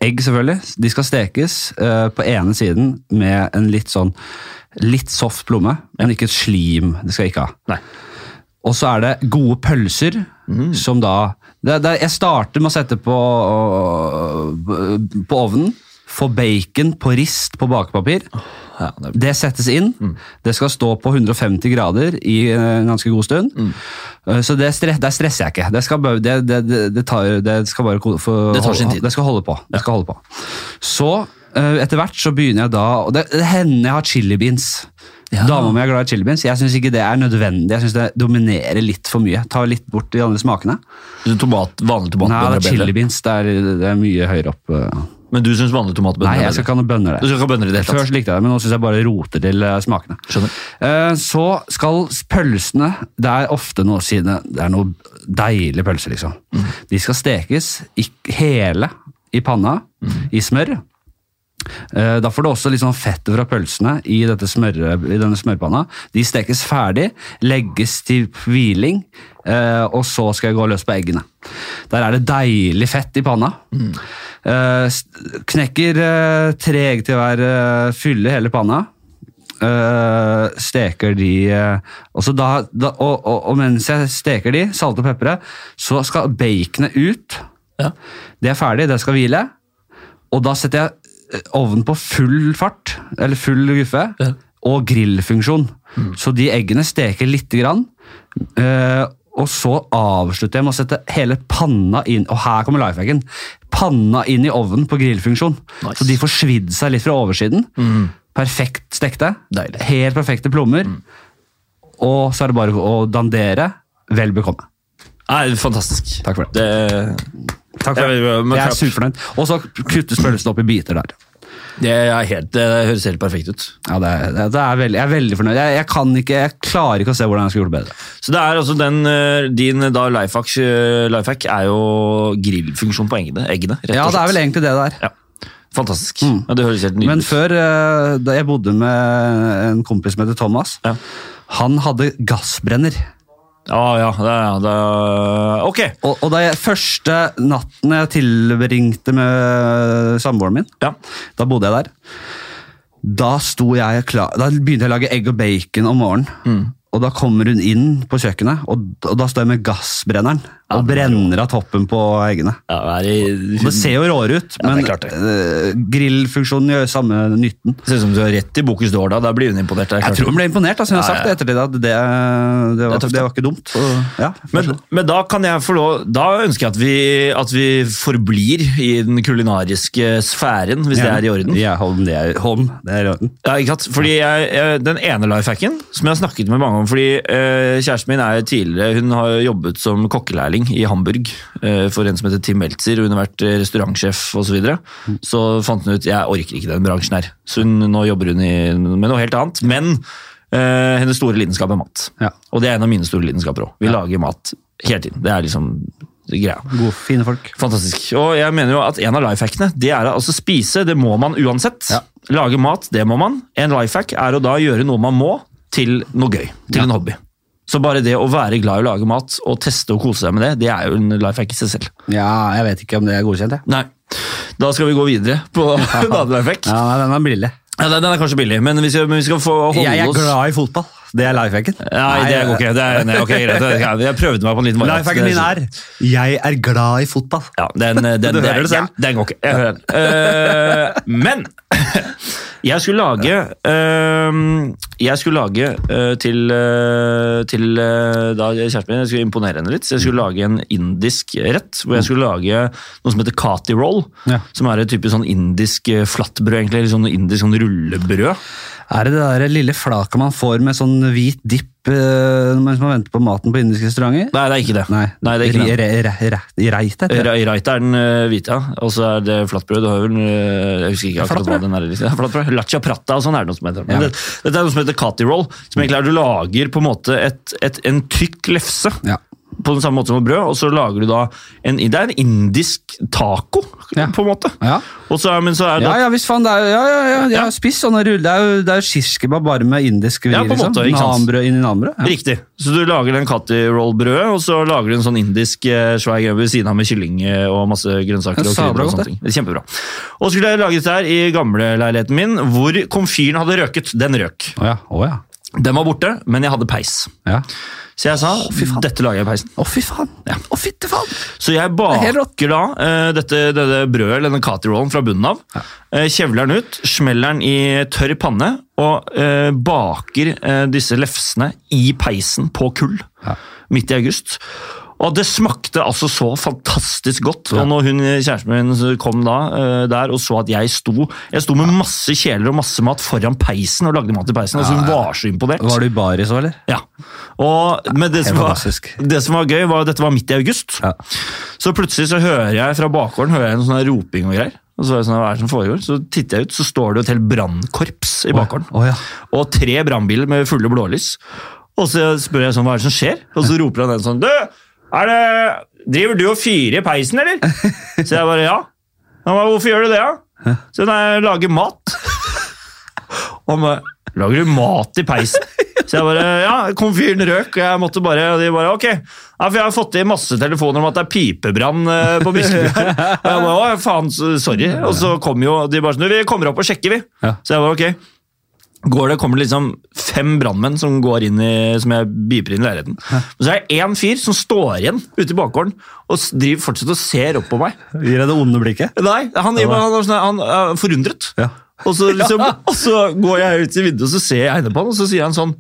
egg, selvfølgelig. De skal stekes uh, på ene siden med en litt sånn litt soft plomme, men ikke et slim. Det skal jeg ikke ha. Nei. Og så er det gode pølser, som da det, det, Jeg starter med å sette på, på ovnen. Få bacon på rist på bakepapir. Ja, det, Det settes inn. Det skal stå på 150 grader i en ganske god stund. Mm. Så det, stress, der stresser jeg ikke. Det skal det, det, det, det tar, det skal bare for, Det tar sin tid. Det skal holde på. Det skal holde på. Så eh, etter hvert så begynner jeg da og Det, det hender jeg har chili beans. Ja. Dama mi er glad i chili beans. Jeg syns ikke det er nødvendig. Jeg synes det dominerer litt for mye. Tar litt bort de andre smakene. tomat, vanlig tomat? Nei, det er er chili beans. Det er, det er mye høyere opp. Men du syns vanlige tomatbønner Nei, jeg skal ikke ha noen bønner Du skal ikke ha bønner i det hele Før tatt? så likte jeg det, men nå syns jeg bare roter til eh, smakene. Skjønner. Eh, Så skal pølsene Det er ofte noe sine Det er noe deilige pølser, liksom. De skal stekes i, hele i panna, i smør. Eh, Da får du også litt sånn fett fra pølsene i, smør, i denne smørpanna. De stekes ferdig, legges til hviling, eh, og så skal jeg gå løs på eggene. Der er det deilig fett i panna. Mm. Knekker tre egg til hver eh, fylle hele panna. Uh, steker de uh, da, da, og, og, og mens jeg steker de, salt og pepre, så skal baconet ut. Ja. Det er ferdig, det skal hvile. Og da setter jeg ovnen på full fart, eller full guffe, Ja. og grillfunksjon. Så de eggene steker lite grann. Uh, og så avslutter jeg med å sette hele panna inn Og her kommer lifehacken. Panna inn i ovnen på grillfunksjon. Nice. Så de får svidd seg litt fra oversiden. Perfekt stekte. Deilig. Helt perfekte plommer. Og så er det bare å dandere. Vel bekomme. Nei, fantastisk. Takk for det. Det, Takk for det. Jeg er superfornøyd. Og så kuttes pølsene opp i biter der. Det, helt, det høres helt perfekt ut. Ja, det er, det er veldig, jeg er veldig fornøyd. Jeg, jeg, kan ikke, jeg klarer ikke å se hvordan jeg skulle gjort det bedre. Så det er altså den, eh, Din da lifehack, eh, lifehack er jo grillfunksjon på eggene. eggene Ja, det er vel egentlig det det er. Ja. Fantastisk. Ja, det høres helt nydelig Men før, eh, da jeg bodde med en kompis som heter Thomas, Ja. han hadde gassbrenner. Ja, ja, det, det, Ok! Og, og jeg, første natten jeg tilbringte med samboeren min, Ja. da bodde jeg der, da, jeg klar, da begynte jeg å lage egg og bacon om morgenen. Og da kommer hun inn på kjøkkenet, og, og da står jeg med gassbrenneren og brenner av toppen på eggene. Ja, det, er, Det ser jo råere ut, Ja, men det. eh, grillfunksjonen gjør samme nytten. Det ser ut som du har rett i Bocuse d'Or da. Da blir hun imponert. Er Jeg tror hun ble imponert. som jeg har sagt det ettertid at det, det, var, Det det var ikke dumt. Så, ja, Men, men da kan jeg få lov Da ønsker jeg at vi, at vi forblir i den kulinariske sfæren, hvis det er i orden. Ja, Holm, det er, Holm, det er i orden. Ja, ikke sant? Fordi jeg, jeg, Den ene lifehacken som jeg har snakket med mange om fordi uh, Kjæresten min er tidligere, hun har jobbet som kokkelærling i Hamburg eh, for en som heter Tim Meltzer. Hun har vært eh, restaurantsjef osv. Så, videre. så fant hun ut jeg orker ikke den bransjen her. Så hun, nå jobber hun i, med noe helt annet. Men eh, hennes store lidenskap er mat. Ja. Og det er en av mine store lidenskaper òg. Vi lager mat hele tiden. Det er liksom greia. God, fine folk. Fantastisk. Og jeg mener jo at en av lifehackene det er å altså spise. Det må man uansett. Ja. Lage mat, det må man. En lifehack er å da gjøre noe man må, til noe gøy. Til Ja. en hobby. Så bare det å være glad i å lage mat og teste og kose seg med det, det er jo en lifehack i seg selv. Ja, jeg vet ikke om det er godkjent, jeg. Nei. Da skal vi gå videre på *laughs* en annen lifehack. Ja, nei, den er billig. Ja, den er kanskje billig, men vi skal, men vi skal få holde oss Jeg er glad i fotball. Det er lifehacken. Nei, det går ikke. Det er, nei, ok, greit. *laughs* Jeg prøvde meg på en liten variant. Lifehacken min er jeg er glad i fotball. Ja, den, den, *laughs* den. Ja, den går ikke. Jeg hører den. Uh, men jeg skulle lage eh, Jeg skulle lage eh, til, eh, til eh, da kjæresten min Jeg skulle imponere henne litt, så jeg skulle lage en indisk rett. Hvor jeg skulle lage noe som heter kati roll. Ja. Som er et typisk sånn indisk flatbrød, egentlig. Eller sånn indisk sånn rullebrød. Er det det der lille flaket man får med sånn hvit dipp eh, mens man venter på maten på indiske restauranter? Nei, det er ikke det. Nei, Nei, det er ikke det. Re- re- re- re- Reit heter det. Ra- Raita er den uh, hvite, ja. og så er det flatbrød. Du har vel, eh, jeg husker ikke akkurat hva den er. liksom. Flatbrød. Lacha prata og sånn er det noe som heter. Ja. det, dette er noe som heter cati roll. Som egentlig er du lager på en måte en tykk lefse Ja. På den samme måte som brød, og så lager du da en Det er en indisk taco, Ja. på en måte. Ja. Og så, men så er det Ja, ja, visst faen. Det er, ja, ja, ja, jeg har spist sånne ruller. Det er jo, det er jo bare med indisk vri, Ja, på en liksom. måte, sant? Nanbrød inn i nanbrød. Ja. Riktig. Så du lager den Cutty roll-brødet, og så lager du en sånn indisk eh, svær greie ved siden av med kylling eh, og masse grønnsaker. Er og krydder og sånne ting. Det er Kjempebra. Og så skulle jeg lage dette her i gamleleiligheten min, hvor komfyren hadde røket. Den røk. Oh, ja. Oh, ja. Den var borte, men jeg hadde peis. ja. Så jeg sa faen. dette lager jeg i peisen. Å, fy faen. Å, fytte faen. Så jeg er baker da uh, dette, dette brødet, eller den Cutty-rollen fra bunnen av. eh, kjevler den ut, smeller den i tørr panne, og uh, baker disse lefsene i peisen på kull Ja. midt i august. Og det smakte altså så fantastisk godt. Og når hun, kjæresten min kom da uh, der og så at jeg sto Jeg sto med masse kjeler og masse mat foran peisen og lagde mat i peisen. altså Hun var så imponert. Var du i baris òg, eller? Ja. Og, men det som, var, det som var gøy, var at dette var midt i august. Ja. Så plutselig så hører jeg fra bakgården hører jeg en sånn roping og greier. Og så er det sånn, hva er det som foregår? Så titter jeg ut, så står det et helt brannkorps i bakgården. Oh, ja. Og tre brannbiler med fulle blålys. Og så spør jeg sånn, hva er det som skjer? Og så roper han en sånn, du, er det, driver du og fyrer i peisen, eller? Så jeg bare, ja. Han bare, hvorfor gjør du det, da? Så nei, jeg lager mat. *laughs* Han bare, lager du mat i peisen? Så jeg bare, ja, komfyren røk, og jeg måtte bare, og de bare, ok. Ja, for jeg har fått i masse telefoner om at det er pipebrann eh, på Biskeby. *laughs* Og jeg bare, å, faen, sorry. Og så kom jo, de bare sånn, vi kommer opp og sjekker, vi. Så jeg bare, ok. Går det, kommer det liksom fem brannmenn som går inn i, som jeg biper inn i leiligheten. Og så er det én fyr som står igjen ute i bakgården og driver fortsatt og ser opp på meg. Gir deg det onde blikket? Nei, han, han, sånn- han er forundret. Ja. Og så, liksom, *laughs* og så går jeg ut i vinduet og så ser jeg øynene på han, og så sier han sånn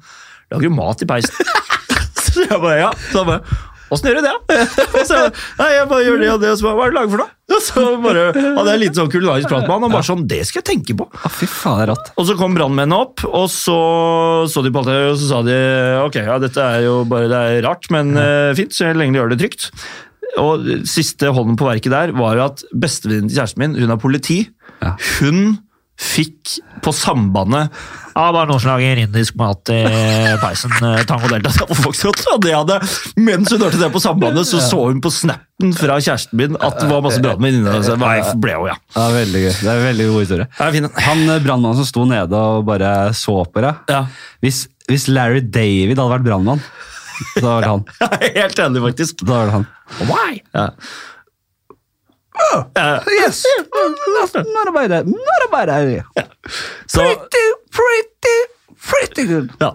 Lager du mat i peisen? *laughs* så jeg bare ja. Så han bare Åssen gjør du det? da?» *laughs* Så, Nei, jeg bare gjør det og det. Og så bare, Hva er det du lager for noe? *laughs* Og så bare hadde jeg litt sånn kulinarisk prat med han, og bare sånn Det skal jeg tenke på. Ah, fy faen, det er rått. Og så kom brannmennene opp, og så så de på alt det, og så sa de ok, ja, dette er jo bare det er rart, men uh, fint, så lenge de gjør det trygt. Og siste hånden på verket der var jo at bestevenninnen til kjæresten min, hun er politi. Ja. Hun fikk på sambandet ja, bare noen som lager indisk mat i peisen. eh, Tango Delta. *laughs* Det hadde, Mens hun hørte det på sambandet, så så hun på snappen fra kjæresten min at det var masse brannmenn inne. Så jeg ble jo, ja. Er veldig gøy. Det er en veldig god historie. Det. Han eh, brannmannen som sto nede og bare så på deg Ja. hvis, hvis Larry David hadde vært brannmann, da var det han. *laughs* Helt enig, faktisk. Da var det han. Why? Ja. Eh, Yes! Not about that. Not bad idea. Så, Pretty, pretty, pretty good. ja.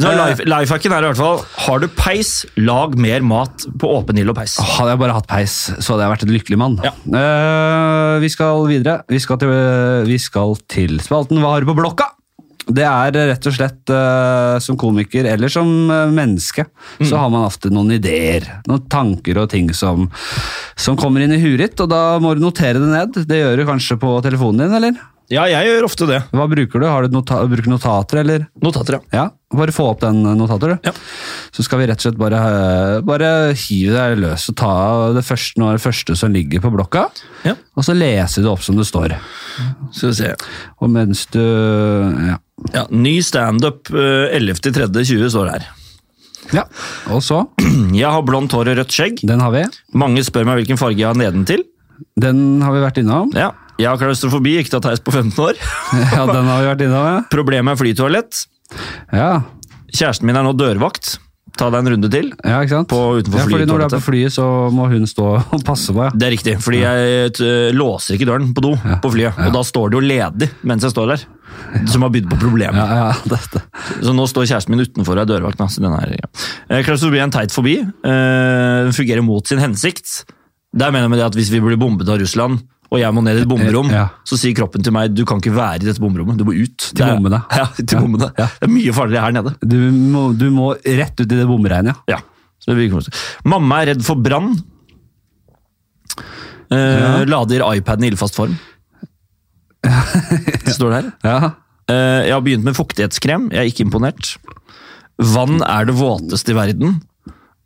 så life, lifehacken er i hvert fall Har du peis, lag mer mat på åpen ild og peis. Hadde jeg bare hatt peis, så hadde jeg vært en lykkelig mann. Ja. Uh, vi skal videre. Vi skal til, vi skal til spalten Hva har du på blokka? Det er rett og slett uh, som komiker eller som uh, menneske så har man ofte noen ideer, noen tanker og ting som, som kommer inn i huet ditt, og da må du notere det ned. Det gjør du kanskje på telefonen din, eller? Ja, jeg gjør ofte det. Hva bruker du? Har du nota bruker notater, eller? Notater, ja. Ja, bare få opp den notater, du. Ja. Så skal vi rett og slett bare, eh, bare hive deg løs og ta det første, det første som ligger på blokka, Ja. og så lese det opp som det står. Skal vi se. Og mens du Ja. Ja, ny standup uh, 11.3.20 står det her. ja. Og så *clears throat* Jeg har blondt hår og rødt skjegg. Den har vi. Mange spør meg hvilken farge jeg har nedentil. Den har vi vært innom. Ja. Jeg har klaustrofobi, ikke tatt heis på 15 år. *laughs* Ja, den har vi vært innom, ja. *laughs* Problemet er flytoalett. Ja, Kjæresten min er nå dørvakt. Ta deg en runde til. ja ikke sant? På- utenfor ja, fordi når du er på flyet, så må hun stå og passe på, ja. Det er riktig, fordi jeg eh, låser ikke døren på do på flyet. Og da står det jo ledig mens jeg står der. Som har bydd på problemet. Ja, ja, *laughs* dette. Så nå står kjæresten min utenfor og er dørvakt. Så den er, ja. Eh, Klaustrofobi er en teit forbi. Eh, Den fungerer mot sin hensikt. Der mener jeg med det at Hvis vi blir bombet av Russland, og jeg må ned i et bomberom, Ja. så sier kroppen til meg du kan ikke være i dette bomberommet, du må ut. Til bommene. *laughs* Ja, til Ja, bommene. ja. Det er mye farligere her nede. Du må, du må rett ut i det bomregnet, ja. Det. Mamma er redd for brann. Eh, Lader iPaden i ildfast form. *laughs* Står det her. Ja, Eh, jeg har begynt med fuktighetskrem. Jeg er ikke imponert. Vann er det våteste i verden.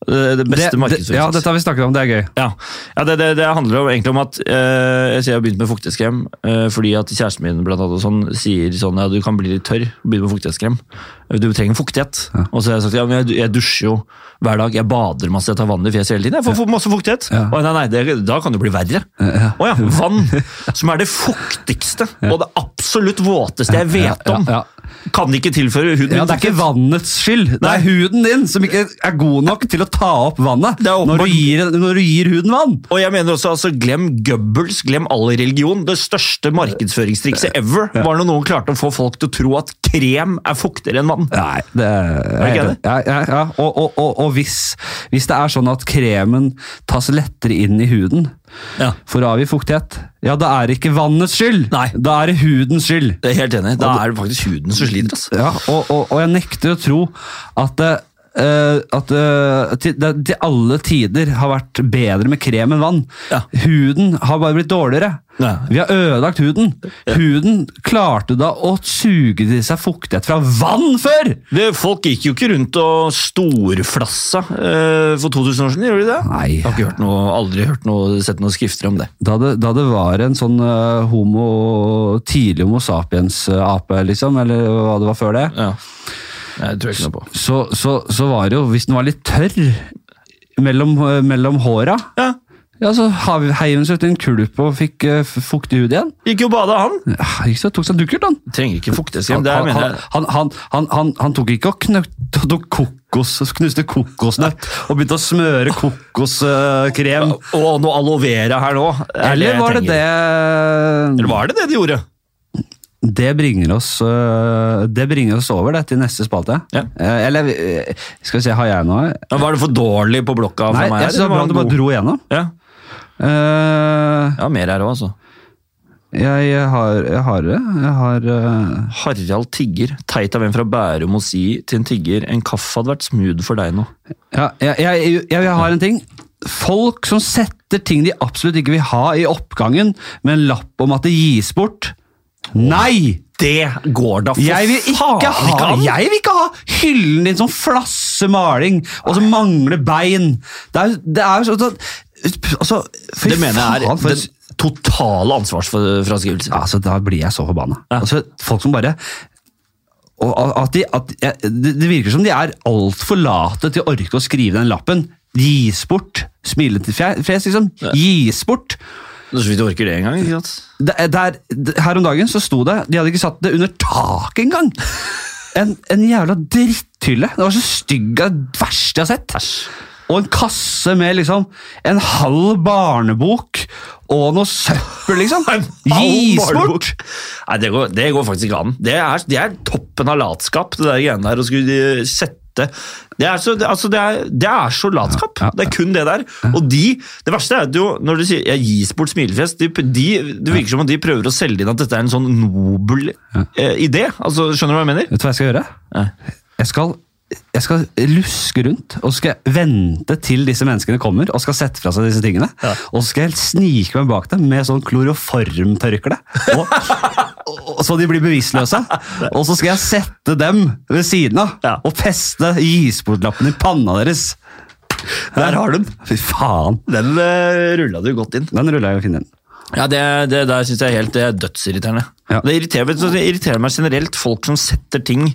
Det, beste det- Ja, dette har vi snakket om, det er gøy. Ja, ja det, det, det handler om, egentlig om at eh, jeg sier jeg har begynt med fuktighetskrem eh, fordi at kjæresten min blant annet, sånn, sier sånn ja, du kan bli litt tørr, begynn med fuktighetskrem. Du trenger fuktighet. Og så har jeg sagt ja, men jeg, jeg dusjer jo hver dag, jeg bader masse, jeg tar vann i fjeset hele tiden. Jeg får, får masse fuktighet. Ja. Og nei, nei, det, da kan det bli verre. Ja. Å ja, vann, som er det fuktigste og det absolutt våteste jeg vet om, Ja, ja. Kan ikke tilføre huden Ja, Det er ikke vannets skyld, det er huden din som ikke er god nok til å ta opp vannet når du, gir, når du gir huden vann. Og jeg mener også, altså, Glem Goebbels, glem all religion. Det største markedsføringstrikset ever var når noen klarte å få folk til å tro at krem er fuktigere enn vann. Nei, det er, ikke det? Ja, ja, ja. Og, og, og, og hvis, hvis det er sånn at kremen tas lettere inn i huden Ja. for å avgi fuktighet, ja, da er det ikke vannets skyld. Nei. Da er det hudens skyld. Det er helt enig. Da er det faktisk huden som sliter. Altså. Ja, og, og, og jeg nekter å tro at eh, at uh, til, det til alle tider har vært bedre med krem enn vann. Ja. Huden har bare blitt dårligere. Ja. Vi har ødelagt huden. Huden klarte da å suge til seg fuktighet fra vann før! Det, folk gikk jo ikke rundt og storflassa uh, for 2000 år siden, gjorde de det? Nei. Jeg har hørt noe, aldri hørt noe, sett noen skrifter om det. Da det, da det var en sånn homo, tidlig homo sapiens-ape, liksom, eller hva det var før det, Ja. Jeg tror ikke noe på. så, så, så var det jo, hvis den var litt tørr mellom, eh, mellom håra, Ja, ja, så heiv hun seg ut i en kulp og fikk uh, fuktig hud igjen. Gikk jo og bada, han. Ja, Gikk så tok seg en dukkert, han. Trenger ikke fukteskrem, Han, Det han, mener jeg. han, han, han, han, han tok ikke og knøtt, tok kokos, knuste kokosnøtt og begynte å smøre kokoskrem. Og noe aloe vera her nå. er Eller var det det Eller var det det de gjorde? Det bringer oss, øh, det bringer oss over det til neste spalte. Ja. Eh, Eller eh, skal vi se, har jeg noe? Ja, var det for dårlig på blokka Nei, meg? jeg synes det var bra at du bare dro igjennom. Ja. uh, ja, mer her òg, altså. jeg, jeg har jeg har. Jeg har uh... Harald Tigger. Teit av en fra Bærum å si til en tigger en kaffe hadde vært smooth for deg nå. ja, jeg, jeg, jeg har en ting. Folk som setter ting de absolutt ikke vil ha i oppgangen, med en lapp om at det gis bort. Nei! Det går da for Jeg vil ikke faen ha, ikke jeg vil ikke ha hyllen din som flasse maling, og som mangler bein. Det er, det er jo sånn altså, fy Det mener jeg er for- den totale ansvarsfraskrivelse. Altså, Da blir jeg så forbanna. Ja. Altså, folk som bare og at de, at, det, virker som de er altfor late til å orke å skrive den lappen. Gis bort. Smilende til fje- fjes, liksom. Gis bort. Så vidt du orker det engang. er, her om dagen så sto det De hadde ikke satt det under taket engang! En, en jævla dritthylle. Det var så stygg av det verste jeg har sett. Og en kasse med liksom en halv barnebok og noe søppel, liksom. *laughs* Gis bort! Nei, det går, det går faktisk ikke an. Det er, det er toppen av latskap, det der greiene der å skulle eh, sette det er, så, altså det, er, det er så latskap. Ja, ja, Det er kun det der. Og de, det verste er at jo, når du sier jeg gis bort smilefjes, de, de, det virker som om de prøver å selge inn at dette er en sånn nobel eh, idé. Altså, skjønner du hva jeg mener? Vet du hva jeg skal gjøre? Jeg skal, jeg skal luske rundt og så skal jeg vente til disse menneskene kommer og skal sette fra seg disse tingene. Ja. Og så skal jeg snike meg bak dem med sånn kloroformtørkle. Og, og, så de blir bevisstløse. Og så skal jeg sette dem ved siden av Ja. og feste isbordlappen i panna deres. Der har du den. Fy faen. Den uh, rulla du godt inn. Den ruller jeg finner inn. Ja, Det, det der synes jeg er helt det er dødsirriterende. Ja. Det, irriterer, det irriterer meg generelt folk som setter ting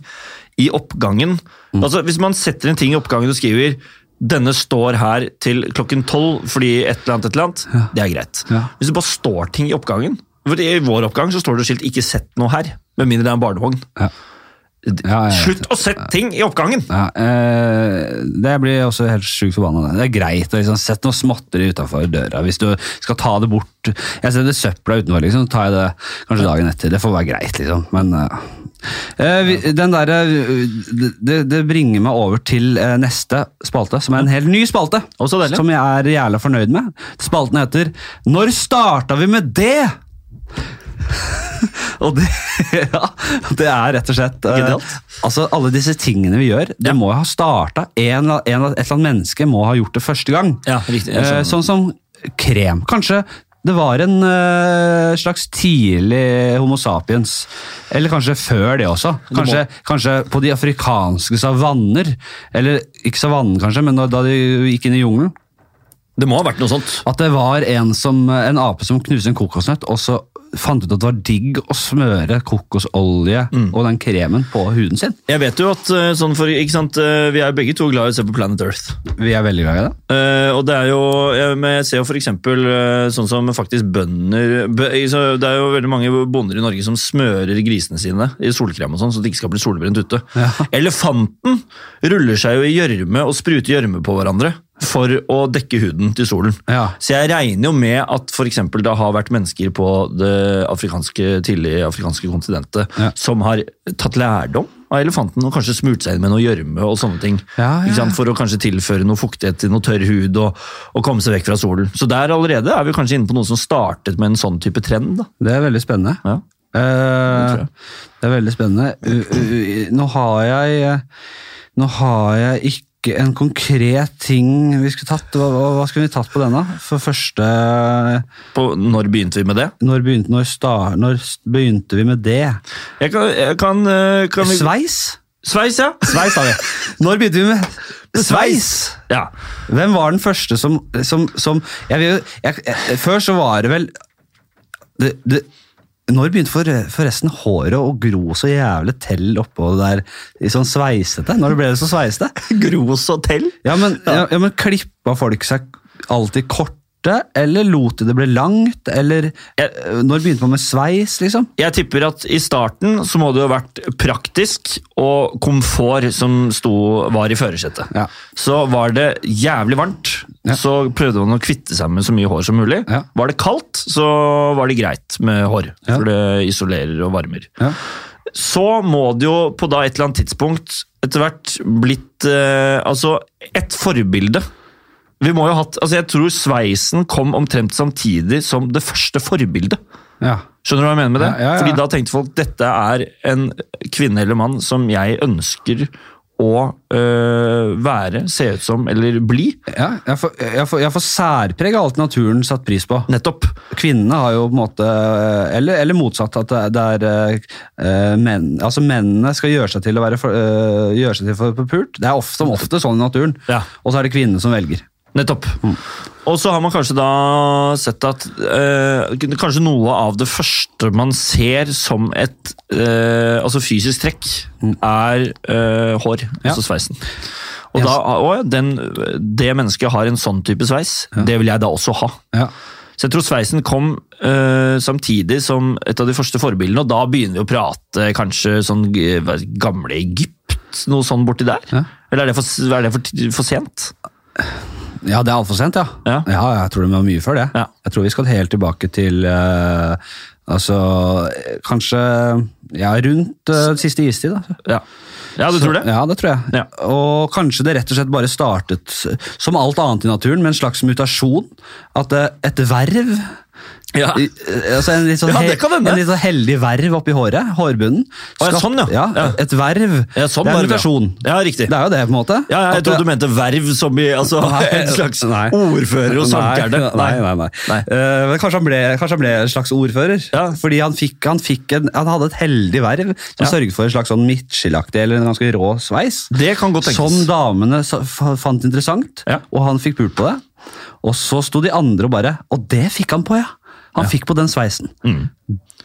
i oppgangen. Mm. Altså, Hvis man setter en ting i oppgangen og skriver denne står her til klokken tolv fordi et eller annet, et eller annet, det er greit. Ja. Hvis det bare står ting i oppgangen for I vår oppgang så står det skilt 'ikke sett noe her', med mindre det er en barnevogn. Ja. Ja, ja, ja. Slutt å sette ting i oppgangen! Ja, eh, det blir jeg også helt sjukt forbanna. Det er greit å liksom, sette noe småtteri utafor døra. Hvis du skal ta det bort Jeg setter søpla utenfor, liksom, så tar jeg det kanskje dagen etter. Det får være greit, liksom. Men eh, den der, eh, det, det bringer meg over til eh, neste spalte, som er en helt ny spalte. Som jeg er jævla fornøyd med. Spalten heter 'Når starta vi med det?' *laughs* Og det, *laughs* ja, det er rett og slett eh, Genialt. Altså, Alle disse tingene vi gjør, det Ja. må ha starta en, en, Et eller annet menneske må ha gjort det første gang. Ja, riktig. Eh, sånn som krem. Kanskje Det var en uh, slags tidlig Homo sapiens. Eller kanskje før det også. Kanskje, kanskje på de afrikanske savanner. Eller ikke savannen, kanskje, men da- de gikk inn i jungelen. Det må ha vært noe sånt. At det var en, som, en ape som knuste en kokosnøtt, og så fant ut at det var digg å smøre kokosolje og den kremen på huden sin. Jeg vet jo at eh, sånn for, sant, eh, Vi er begge to glad i å se på Planet Earth. Vi er veldig glad i det. Uh, og det er jo, jeg, ser jo eh, sånn som faktisk bønder Det er jo veldig mange bonder i Norge som smører grisene sine i solkrem og sånn, så de ikke skal bli solbrent ute. Ja. Elefanten ruller seg jo i gjørme og spruter gjørme på hverandre for å dekke huden til solen. Ja. Så jeg regner jo med at for eksempel det har vært mennesker på det afrikanske, tidlige afrikanske kontinentet Ja. som har tatt lærdom av elefanten og kanskje smurt seg inn med noe gjørme og sånne ting. Ja, ja, Ikke sant? For å kanskje tilføre noe fuktighet til noe tørr hud og, og komme seg vekk fra solen. Så der allerede er vi kanskje inne på noe som startet med en sånn type trend. da. Det er veldig spennende. Ja. Tror det er veldig spennende. Uh, uh, Nå har jeg Nå har jeg ikke en konkret ting vi skulle tatt. Hva, hva skulle vi tatt på denne? For første På, når begynte vi med det? Når begynte, når star, når begynte vi med det? Jeg kan, jeg kan, eh, kan vi... Sveis? Sveis, ja. Sveis, har vi. Når begynte vi med sveis? Ja. Hvem var den første som, som, som jeg vil, jeg, Før så var det vel det, det, Når begynte for, forresten håret å gro så jævlig til oppå det der i sånn sveisete? Når ble det så sveisete? *laughs* Gros til? Ja, men, ja. Ja, men klippa folk seg alltid korte, eller lot de det bli langt? Eller eh, når begynte man med sveis, liksom? Jeg tipper at i starten så må det jo ha vært praktisk og komfort som sto, var i førersetet. Ja. Så var det jævlig varmt, Ja. så prøvde man å kvitte seg med så mye hår som mulig. Ja. Var det kaldt, så var det greit med hår, for det isolerer og varmer. Ja. Så må det jo på da et eller annet tidspunkt etter hvert blitt eh, altså et forbilde. Vi må jo ha hatt, altså Jeg tror sveisen kom omtrent samtidig som det første forbildet. ja. Skjønner du hva jeg mener med det? Ja, ja. Fordi da tenkte folk dette er en kvinne eller mann som jeg ønsker å øh, være, se ut som eller bli. Ja, jeg får, jeg får, jeg får særpreg av alt naturen satt pris på. Nettopp. Kvinnene har jo på en måte Eller, eller motsatt, at det, er eh, menn Altså mennene skal gjøre seg til å være for, eh, gjøre seg til for pult. Det er ofte, ofte sånn i naturen. Ja. Og så er det kvinnene som velger. Nettopp. Mm. Og så har man kanskje da sett at øh, kanskje noe av det første man ser som et øh, altså fysisk trekk, er øh, hår, Mm. Ja. altså sveisen. Og Yes. da, å, den, det mennesket har en sånn type sveis, det vil jeg da også ha. Ja. Så jeg tror sveisen kom øh, samtidig som et av de første forbildene, og da begynner vi å prate kanskje sånn gamle Egypt, noe sånn borti der? Ja. Eller er det for, er det for, for sent? Ja, det er altfor sent, ja. Ja. jeg tror det var mye før det. Ja. Jeg tror vi skal helt tilbake til uh, Altså kanskje ja, rundt uh, siste istid. Da. Ja, ja du tror det? Ja, det tror jeg. Ja. Og kanskje det rett og slett bare startet som alt annet i naturen, med en slags mutasjon. At eh, et verv Ja. i- eh, altså en, litt sånn Ja, en litt sånn heldig verv oppi håret, hårbunnen. Skatt, ja, sånn, ja. Ja. Et verv. Ja, sånn det er invitasjon. ja. Ja, riktig. Det er jo det, på en måte. Ja, jeg trodde du mente verv som i altså, *laughs* Nei, en slags nei. ordfører og sankerne. Nei, nei, nei. Nei. Uh, men kanskje, han ble, kanskje han ble en slags ordfører. Ja. Fordi han, fikk, han, fikk en, han hadde et heldig verv som sørget for en slags sånn Mitchell-aktig eller en ganske rå sveis. Det kan godt tenkes. Som damene fant interessant, Ja. og han fikk pult på det. Og så sto de andre og bare Og det fikk han på, ja! Han fikk på den sveisen.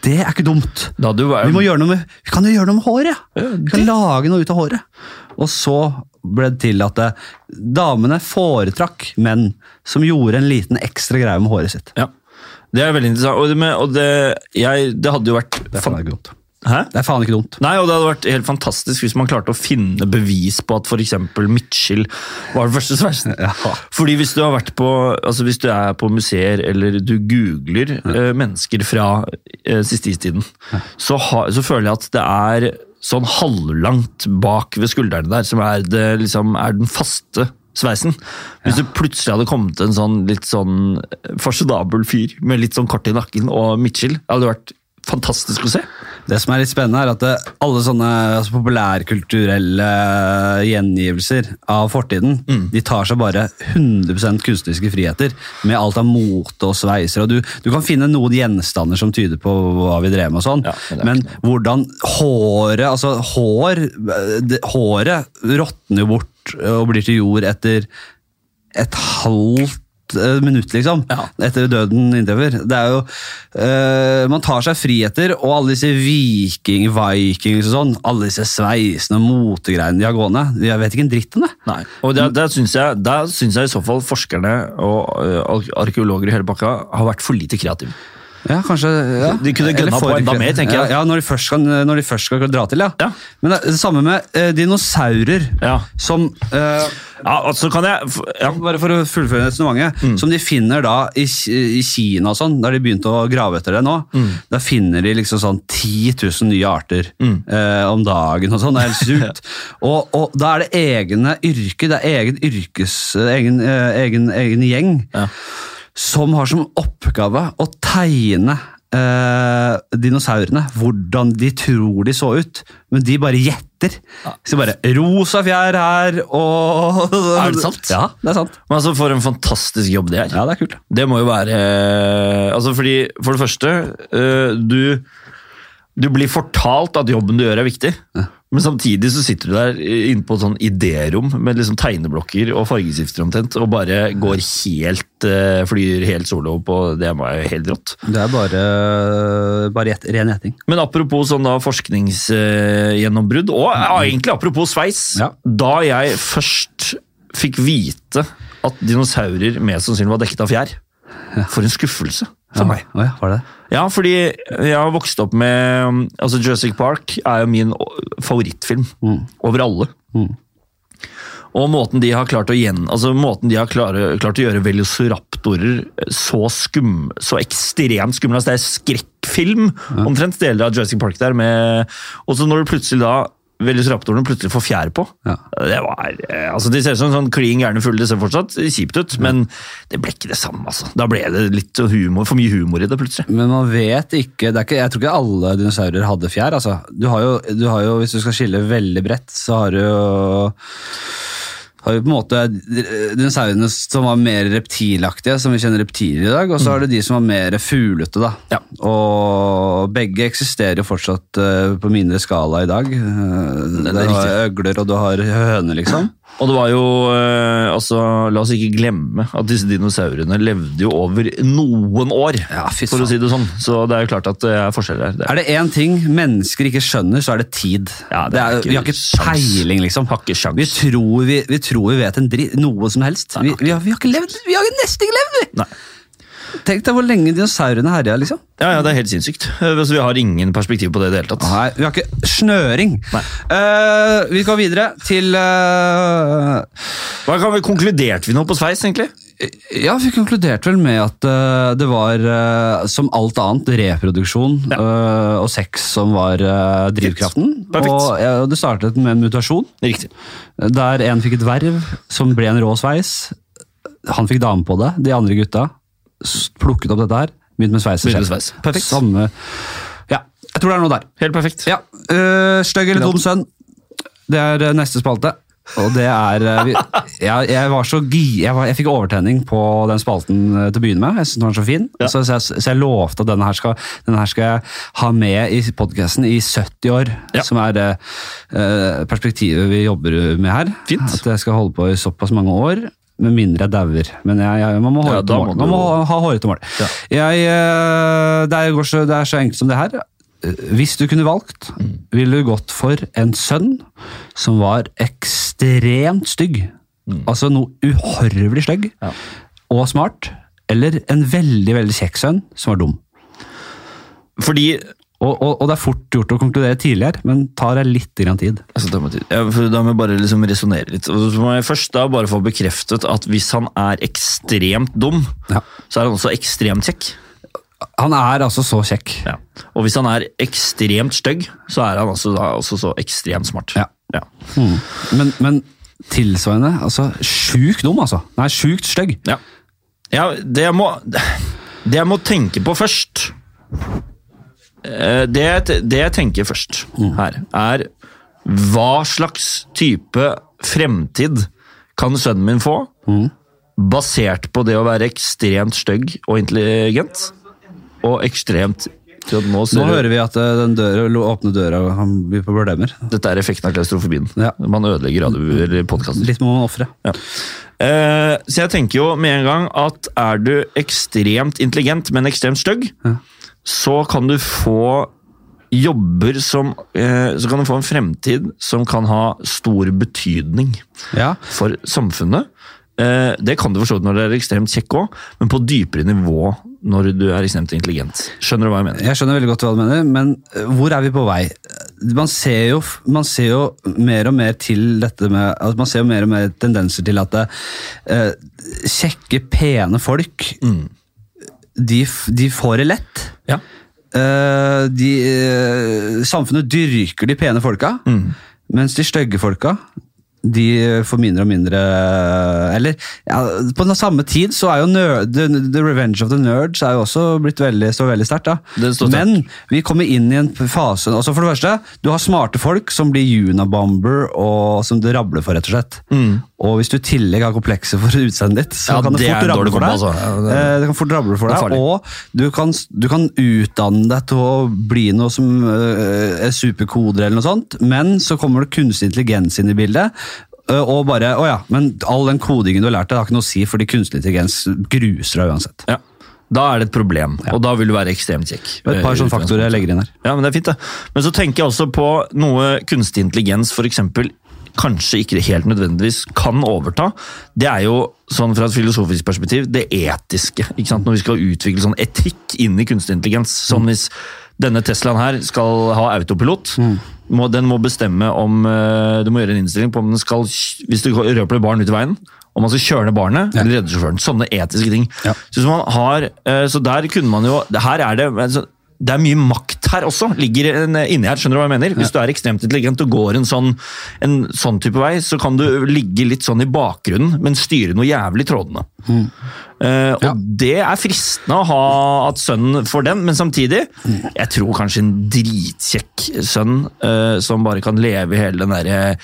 Det er ikke dumt. Du, Vi, må gjøre noe med, vi kan jo gjøre noe med håret, ja! Ja, Vi kan lage noe ut av håret. Og så ble det til at eh, damene foretrakk menn som gjorde en liten ekstra greie med håret sitt. ja. Det er veldig interessant. Og det, og det, jeg, det hadde jo vært Det er. Hæ? Det er faen ikke dumt. Nei, og Det hadde vært helt fantastisk hvis man klarte å finne bevis på at f.eks. Mitchell var den første sveisen. Ja. Fordi hvis du har vært på, altså hvis du er på museer eller du googler eh, mennesker fra eh, siste istiden, så, ha, så føler jeg at det er sånn halvlangt bak ved skuldrene der som er, det, liksom, er den faste sveisen. Hvis det plutselig hadde kommet en sånn litt sånn fasjonabel fyr med litt sånn kort i nakken og Mitchell, hadde det vært fantastisk å se. Det som er litt spennende, er at alle sånne altså, populærkulturelle gjengivelser av fortiden, de tar seg bare 100% kunstneriske friheter med alt av mote og sveiser. og du, du kan finne noen gjenstander som tyder på hva vi drev med, og sånn, Ja, men men hvordan håret altså hår, det, Håret råtner jo bort og blir til jord etter et halvt eh, minutt, liksom. Ja. Etter døden inntreffer. Det er jo eh, Man tar seg friheter, og alle disse viking, vikings og sånn, alle disse sveisene og motegreiene de har gående, jeg vet ikke en dritt om det. Nei. Og der, der syns jeg, der syns jeg i så fall forskerne og ø, arkeologer i hele bakka har vært for lite kreative. Ja, kanskje ja. De kunne gønna på enda mer, tenker jeg. Ja, når, de først skal, når de først skal dra til, ja. Ja. Men det, det samme med eh, dinosaurer, Ja. som eh, Ja, altså kan jeg ja. Bare for å fullføre resonnementet. Mm. Som de finner da i, i Kina og sånn, der de begynte å grave etter det nå. Mm. Da finner de liksom sånn 10 000 nye arter eh, om dagen og sånn. Det er helt sykt. *laughs* og, og da er det egne yrke, det er egen yrkes... Egen, eh, egen, egen gjeng Ja. Som har som oppgave å tegne eh, dinosaurene. Hvordan de tror de så ut. Men de bare gjetter. Så bare rosa fjær her og Er det sant? Ja, det er sant. Men altså, For en fantastisk jobb det er. Ja, det er kult. Det må jo være altså fordi, For det første, øh, du, du blir fortalt at jobben du gjør er viktig. Men samtidig så sitter du der inne på et sånn idérom med liksom tegneblokker og fargestifter omtrent, og bare går helt øh, flyr helt solo på Det må jo helt rått. Det er bare, bare et, ren gjetting. Men apropos sånn da forskningsgjennombrudd, og ja, egentlig apropos sveis. Ja. Da jeg først fikk vite at dinosaurer mest sannsynlig var dekket av fjær, for en skuffelse for meg. Ja, var det? Ja, fordi jeg har vokst opp med altså Jurassic Park er jo min favorittfilm over alle. Og måten de har klart å, gjen, altså måten de har klare, klart å gjøre velociraptorer så skum, så ekstremt skumle altså Det er skrekkfilm, omtrent deler av Jurassic Park der. Og så når du plutselig da velociraptorene plutselig får fjær på Ja. det var, eh, altså De ser ut som sånn klin gærne fulle, det ser fortsatt kjipt ut, men det ble ikke det samme. altså. Da ble det litt humor, for mye humor i det plutselig. Men man vet ikke, det er ikke Jeg tror ikke alle dinosaurer hadde fjær. altså. Du har jo, du har jo Hvis du skal skille veldig bredt, så har du jo har vi på en måte dinosaurene som var mer reptilaktige, som vi kjenner reptiler i dag, og så har du de som var mer fuglete. da. Ja. Og begge eksisterer jo fortsatt eh, på mindre skala i dag. Uh, er du har øgler og du har høner, liksom. Og det var jo eh, altså, La oss ikke glemme at disse dinosaurene levde jo over noen år, Ja, for å si det sånn. Så det er jo klart at det er forskjeller her. Det Er det én ting mennesker ikke skjønner, så er det tid. Ja, det det er er, ikke vi har ikke peiling, liksom. Vi tror vi, vi, tror vi vet en dritt, noe som helst. Vi, vi, har, vi har ikke levd, vi har nesten ikke levd! vi! Nei. Tenk deg hvor lenge dinosaurene herja, liksom. Ja, ja, det er helt sinnssykt. Eh, Så vi har ingen perspektiv på det i det hele tatt. Nei, vi har ikke snøring. Eh, vi går videre til uh... Hva kan vi Konkluderte vi nå på sveis, egentlig? Ja, vi konkluderte vel med at uh, det var, uh, som alt annet, reproduksjon eh, og sex som var drivkraften. Perfekt. Og ja, det startet med en mutasjon. Riktig. Der en fikk et verv som ble en rå sveis. Han fikk dame på det. De andre gutta plukket opp dette her. begynt med sveis. Begynte med sveis. Perfekt. Samme Ja, jeg tror det er noe der. Helt perfekt. Ja, øh, Stygg eller dum sønn. Det er øh, neste spalte. Og det er øh, vi, *laughs* jeg, jeg var så gi... Jeg, var, jeg fikk overtenning på den spalten til å begynne med. Jeg synes den var så fin. Ja. Så, så, jeg, så jeg lovte at denne her skal, denne her skal jeg ha med i podkasten i 70 år. Ja. Som er det øh, perspektivet vi jobber med her. Fint. At jeg skal holde på i såpass mange år. Med mindre jeg dauer. Men jeg, jeg, man må, Ja, til må man må ha, hårete mål. Ja. Jeg, øh, det, er, så, det er så enkelt som det her. Hvis du kunne valgt, ville du gått for en sønn som var ekstremt stygg. Altså noe uhorvelig stygg Ja. og smart. Eller en veldig veldig kjekk sønn som var dum. Fordi Og, og, og det er fort gjort å konkludere tidligere, men tar deg litt grann tid. altså, da, må ja, da må jeg bare liksom resonnere litt. Så må jeg først da bare få bekreftet at hvis han er ekstremt dum, Ja. så er han også ekstremt kjekk. Han er altså så kjekk. Ja. Og hvis han er ekstremt stygg, så er han altså da også så ekstremt smart. Ja. Ja. Mm. Men, men tilsvarende altså Sjukt dum, altså. Nei, sjukt stygg. Ja. ja det, jeg må, det jeg må tenke på først det, jeg- det jeg tenker først her, er hva slags type fremtid kan sønnen min få, basert på det å være ekstremt stygg og intelligent, og ekstremt nå Nå hører vi at eh, den døra, åpne døra han blir på problemer. Dette er effekten av klaustrofobien. Ja. Man ødelegger radio- eller podkaster. Litt må man ofre. Ja. Eh, så jeg tenker jo med en gang at er du ekstremt intelligent, men ekstremt stygg, så kan du få jobber som eh, Så kan du få en fremtid som kan ha stor betydning Ja, for samfunnet. Eh, det kan du for så vidt når du er ekstremt kjekk òg, men på dypere nivå når du er ekstremt intelligent. Skjønner du hva jeg mener? jeg skjønner veldig godt hva du mener, men eh, hvor er vi på vei? Man ser jo, man ser jo mer og mer til dette med altså Man ser jo mer og mer tendenser til at eh, kjekke, pene folk de, de får det lett. Ja. Uh, de, uh, samfunnet dyrker de pene folka, mens de stygge folka de får mindre og mindre Eller ja, på den samme tid så er jo nerd, the, the Revenge of the Nerds er jo også blitt veldig, står veldig sterkt. da. Men vi kommer inn i en fase altså For det første, du har smarte folk som blir unabomber og som det rabler for, rett og slett. Og hvis du i tillegg har komplekser for utseendet ditt, så Ja, kan det det fort rable for deg. altså. Ja, det- Eh, det kan fort rable for deg, og du kan, du kan utdanne deg til å bli noe som uh, er superkoder eller noe sånt, men så kommer det kunstig intelligens inn i bildet, øh, og bare, å ja, men all den kodingen du har lært deg har ikke noe å si, fordi kunstig intelligens gruser deg uansett. Ja. Da er det et problem, og da vil du være ekstremt kjekk. Et par Eh, sånne faktorer jeg legger inn her. Ja, men det er fint det. Men så tenker jeg også på noe kunstig intelligens eksempel, kanskje ikke helt nødvendigvis kan overta. Det er jo, sånn fra et filosofisk perspektiv, det etiske. Når vi skal utvikle sånn etikk inn i kunstig intelligens. Sånn hvis denne Teslaen her skal ha autopilot, må, den må bestemme om eh, Du må gjøre en innstilling på om den skal Hvis du røper barn ut i veien, om man skal kjøre ned barnet eller redde sjåføren. Sånne etiske ting. Ja. Så, har, eh, så der kunne man jo Her er det det er mye makt her også, ligger inni her. skjønner du hva jeg mener? Hvis du er ekstremt intelligent og går en sånn, en sånn type vei, så kan du ligge litt sånn i bakgrunnen, men styre noe jævlig trådende. Uh, og Ja. det er fristende å ha at sønnen får den, men samtidig Jeg tror kanskje en dritkjekk sønn uh, som bare kan leve hele den derre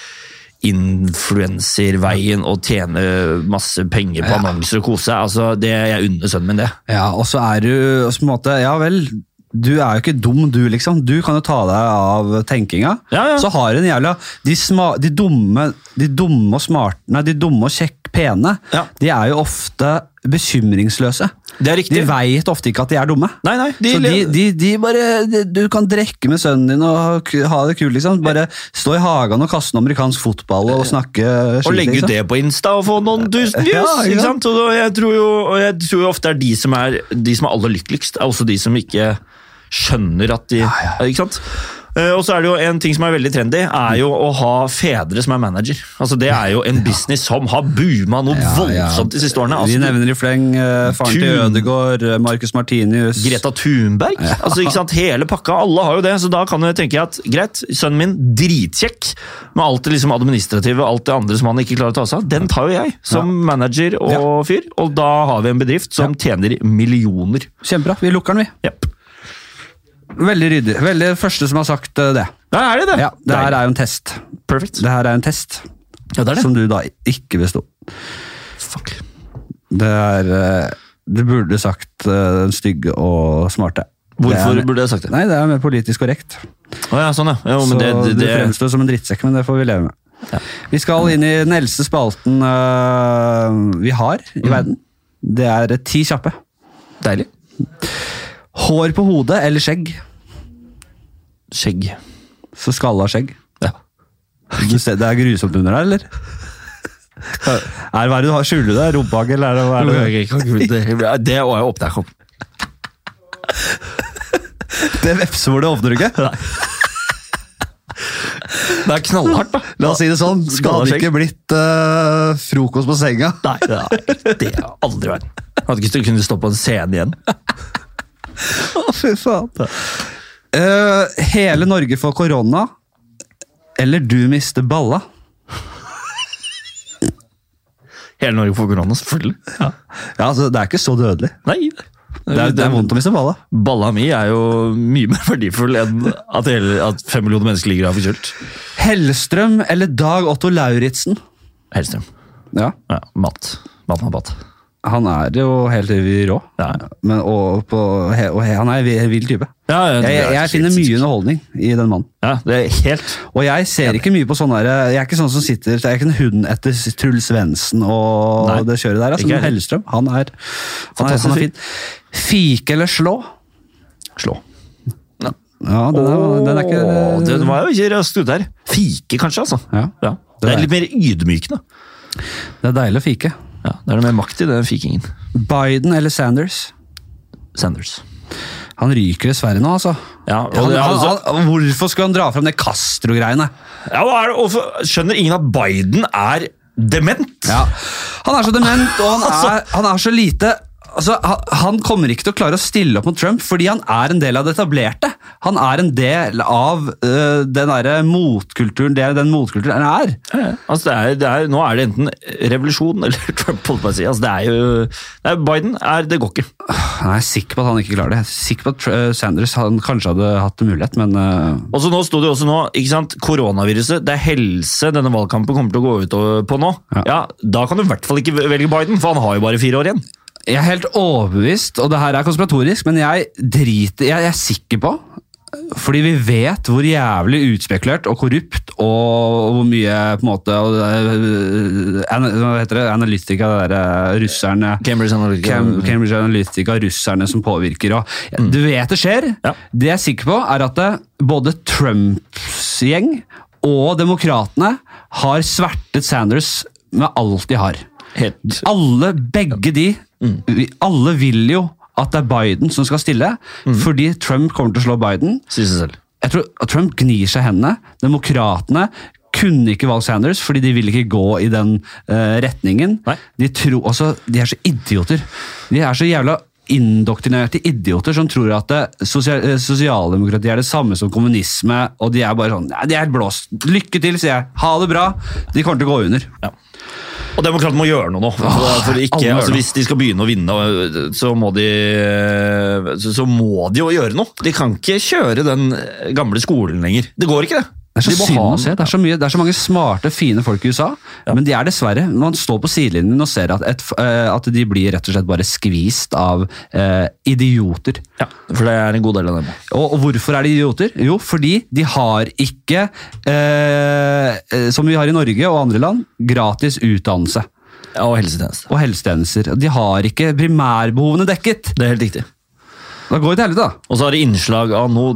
influenserveien og tjene masse penger på Ja. annonser og kose. Altså, det, jeg unner sønnen min det. Ja, og så er du på en måte, ja vel, du er jo ikke dum du liksom, du kan jo ta deg av tenkinga. Ja, ja. Så har en jævla, de, sma, de, dumme, de dumme og smarte, nei, de dumme og kjekk pene, Ja. de er jo ofte bekymringsløse. Det er riktig. De vet ofte ikke at de er dumme. Nei, nei, de, så de, de, de bare, de, du kan drekke med sønnen din og ha det kult, liksom. Bare stå i hagen og kaste en amerikansk fotball og snakke Og legge ut liksom. det på Insta og få noen tusen views! Ja, ikke sant? Og jeg tror jo og jeg tror jo ofte er de som er de som er aller lykkeligst, er også de som ikke skjønner at de Ikke sant? Eh, og så er det jo En ting som er veldig trendy, er jo å ha fedre som er manager. Altså Det er jo en business som har booma noe Ja, ja. voldsomt de siste årene. Vi Altså, nevner i fleng uh, faren til Thun. Ødegaard, eh, Marcus Martinius Greta Thunberg. altså ikke sant, Hele pakka. Alle har jo det. Så da kan jeg tenke at greit, sønnen min, dritkjekk, med alt det liksom administrative alt det andre som han ikke klarer å ta seg av, den tar jo jeg som manager og fyr. Og da har vi en bedrift som tjener millioner. Kjempebra. Vi lukker den, vi. Yep. Veldig ryddig. Veldig første som har sagt eh, det. Ja, er det det? Ja, Det her er jo en test. Perfect. Det her er en test Ja, det er det. som du da ikke besto. Fuck. Det er eh, Du burde sagt eh, den stygge og smarte. Hvorfor er, burde jeg sagt det? Nei, det er mer politisk korrekt. Oh, ja, sånn ja. Jo, Så det, det, du fremstår som en drittsekk, men det får vi leve med. Vi skal inn i den eldste spalten uh, vi har i Mm. verden. Det er ti kjappe. Deilig. Hår på hodet eller skjegg? Skjegg. Så skalla skjegg. Ja. Du ser, det er grusomt under der, eller? Er, hva er du har? Skjuler deg? Rumpehage, eller hva er det? Det, det jeg åpner jeg opp. Det vepsehornet åpner du ikke? Det er knallhardt, da. La oss si det sånn. Det hadde ikke blitt uh, frokost på senga. Nei, nei, det har aldri vært. Hadde ikke kunnet stå på en scene igjen. Å, fy faen. Eh, hele Norge får korona, eller du mister balla. Hele Norge får korona, selvfølgelig. Ja. Ja, altså, Det er ikke så dødelig. Nei, Det er, det er vondt å miste balla. Balla mi er jo mye mer verdifull enn at, hele, at fem millioner mennesker ligger her forkjølt. Hellstrøm eller Dag Otto Lauritzen? Hellstrøm. Ja, Ja, mat. Mat, mat, mat. Han er jo helt rå. Ja. Men, og, på, og han er en vill type. Ja, ja, Jeg, jeg finner mye underholdning i den mannen. Ja, det er helt Og jeg ser ikke mye på sånn Jeg er ikke sånn som sitter Jeg er ikke en hund etter Truls Svendsen og Nei, det kjøret der. Altså, ikke men. Hellstrøm, han er, han er, han er fin. Fike eller slå? slå. Ja, den er, den er ikke Den var jo ikke raskt ute her. Fike, kanskje, altså. ja, Ja. Det er litt mer ydmykende. Det er deilig å fike. Ja, det er noe mer makt i den fikingen. Biden eller Sanders? Sanders. Han ryker dessverre nå, altså. Ja, og Han, er han, altså- han, hvorfor skulle han dra fram det Castro-greiene? Ja, er det? Hvorfor skjønner ingen at Biden er dement? Ja. Han er så dement, og han *laughs* Altså- er, han er så lite altså, han, kommer ikke til å klare å stille opp mot Trump fordi han er en del av det etablerte. Han er en del av uh, den der motkulturen, det den motkulturen er. Ja. Altså, det er, det er, nå er det enten revolusjon *laughs* eller Trump, holdt på å si. Altså, det er jo det er Biden er, Det går ikke. Jeg er sikker på at han ikke klarer det. Jeg er sikker på at øh, Sanders han kanskje hadde hatt mulighet, men uh... Og så nå sto det jo også nå, ikke sant, Koronaviruset, det er helse denne valgkampen kommer til å gå ut på nå. Ja. Ja, Da kan du i hvert fall ikke velge Biden, for han har jo bare fire år igjen. Jeg er helt overbevist, og det her er konspiratorisk, men jeg driter Jeg, jeg er sikker på fordi vi vet hvor jævlig utspekulert og korrupt og hvor mye på en måte og, øh, Hva heter det? Analytica, det der øh, russerne Cambridge Analytica. Cam, Cambridge Analytica, russerne som påvirker. Og, mm. du vet det skjer. Ja. Det jeg er sikker på, er at det, både Trumps gjeng og demokratene har svertet Sanders med alt de har. Helt Alle, begge de, vi, alle vil jo at det er Biden som skal stille, fordi Trump kommer til å slå Biden. Si seg selv. Jeg tror Trump gnir seg i hendene. Demokratene kunne ikke valgt Sanders, fordi de vil ikke gå i den uh, retningen. De, tro, også, de er så idioter. De er så jævla indoktrinerte idioter som tror at sosial, eh, sosialdemokrati er det samme som kommunisme, og de er bare sånn Nei, de er blåst. Lykke til, sier jeg. Ha det bra. De kommer til å gå under. Ja. Og demokratene må gjøre noe nå. For, ikke, altså, hvis de skal begynne å vinne, så må de, så, så må de jo gjøre noe. De kan ikke kjøre den gamle skolen lenger. Det går ikke, det. Det er så synd å se. Det er så, mye, det er så mange smarte, fine folk i USA, men de er dessverre Man står på sidelinjen og ser at, et, eh, at de blir rett og slett bare skvist av eh, idioter. Ja, for det er en god del av dem. Og, og hvorfor er de idioter? Jo, fordi de har ikke, eh, eh, som vi har i Norge og andre land, gratis utdannelse Ja, og helsetjenester. og helsetjenester. De har ikke primærbehovene dekket. Det er helt riktig. Da går det til helvete, da. Og så har det innslag av noe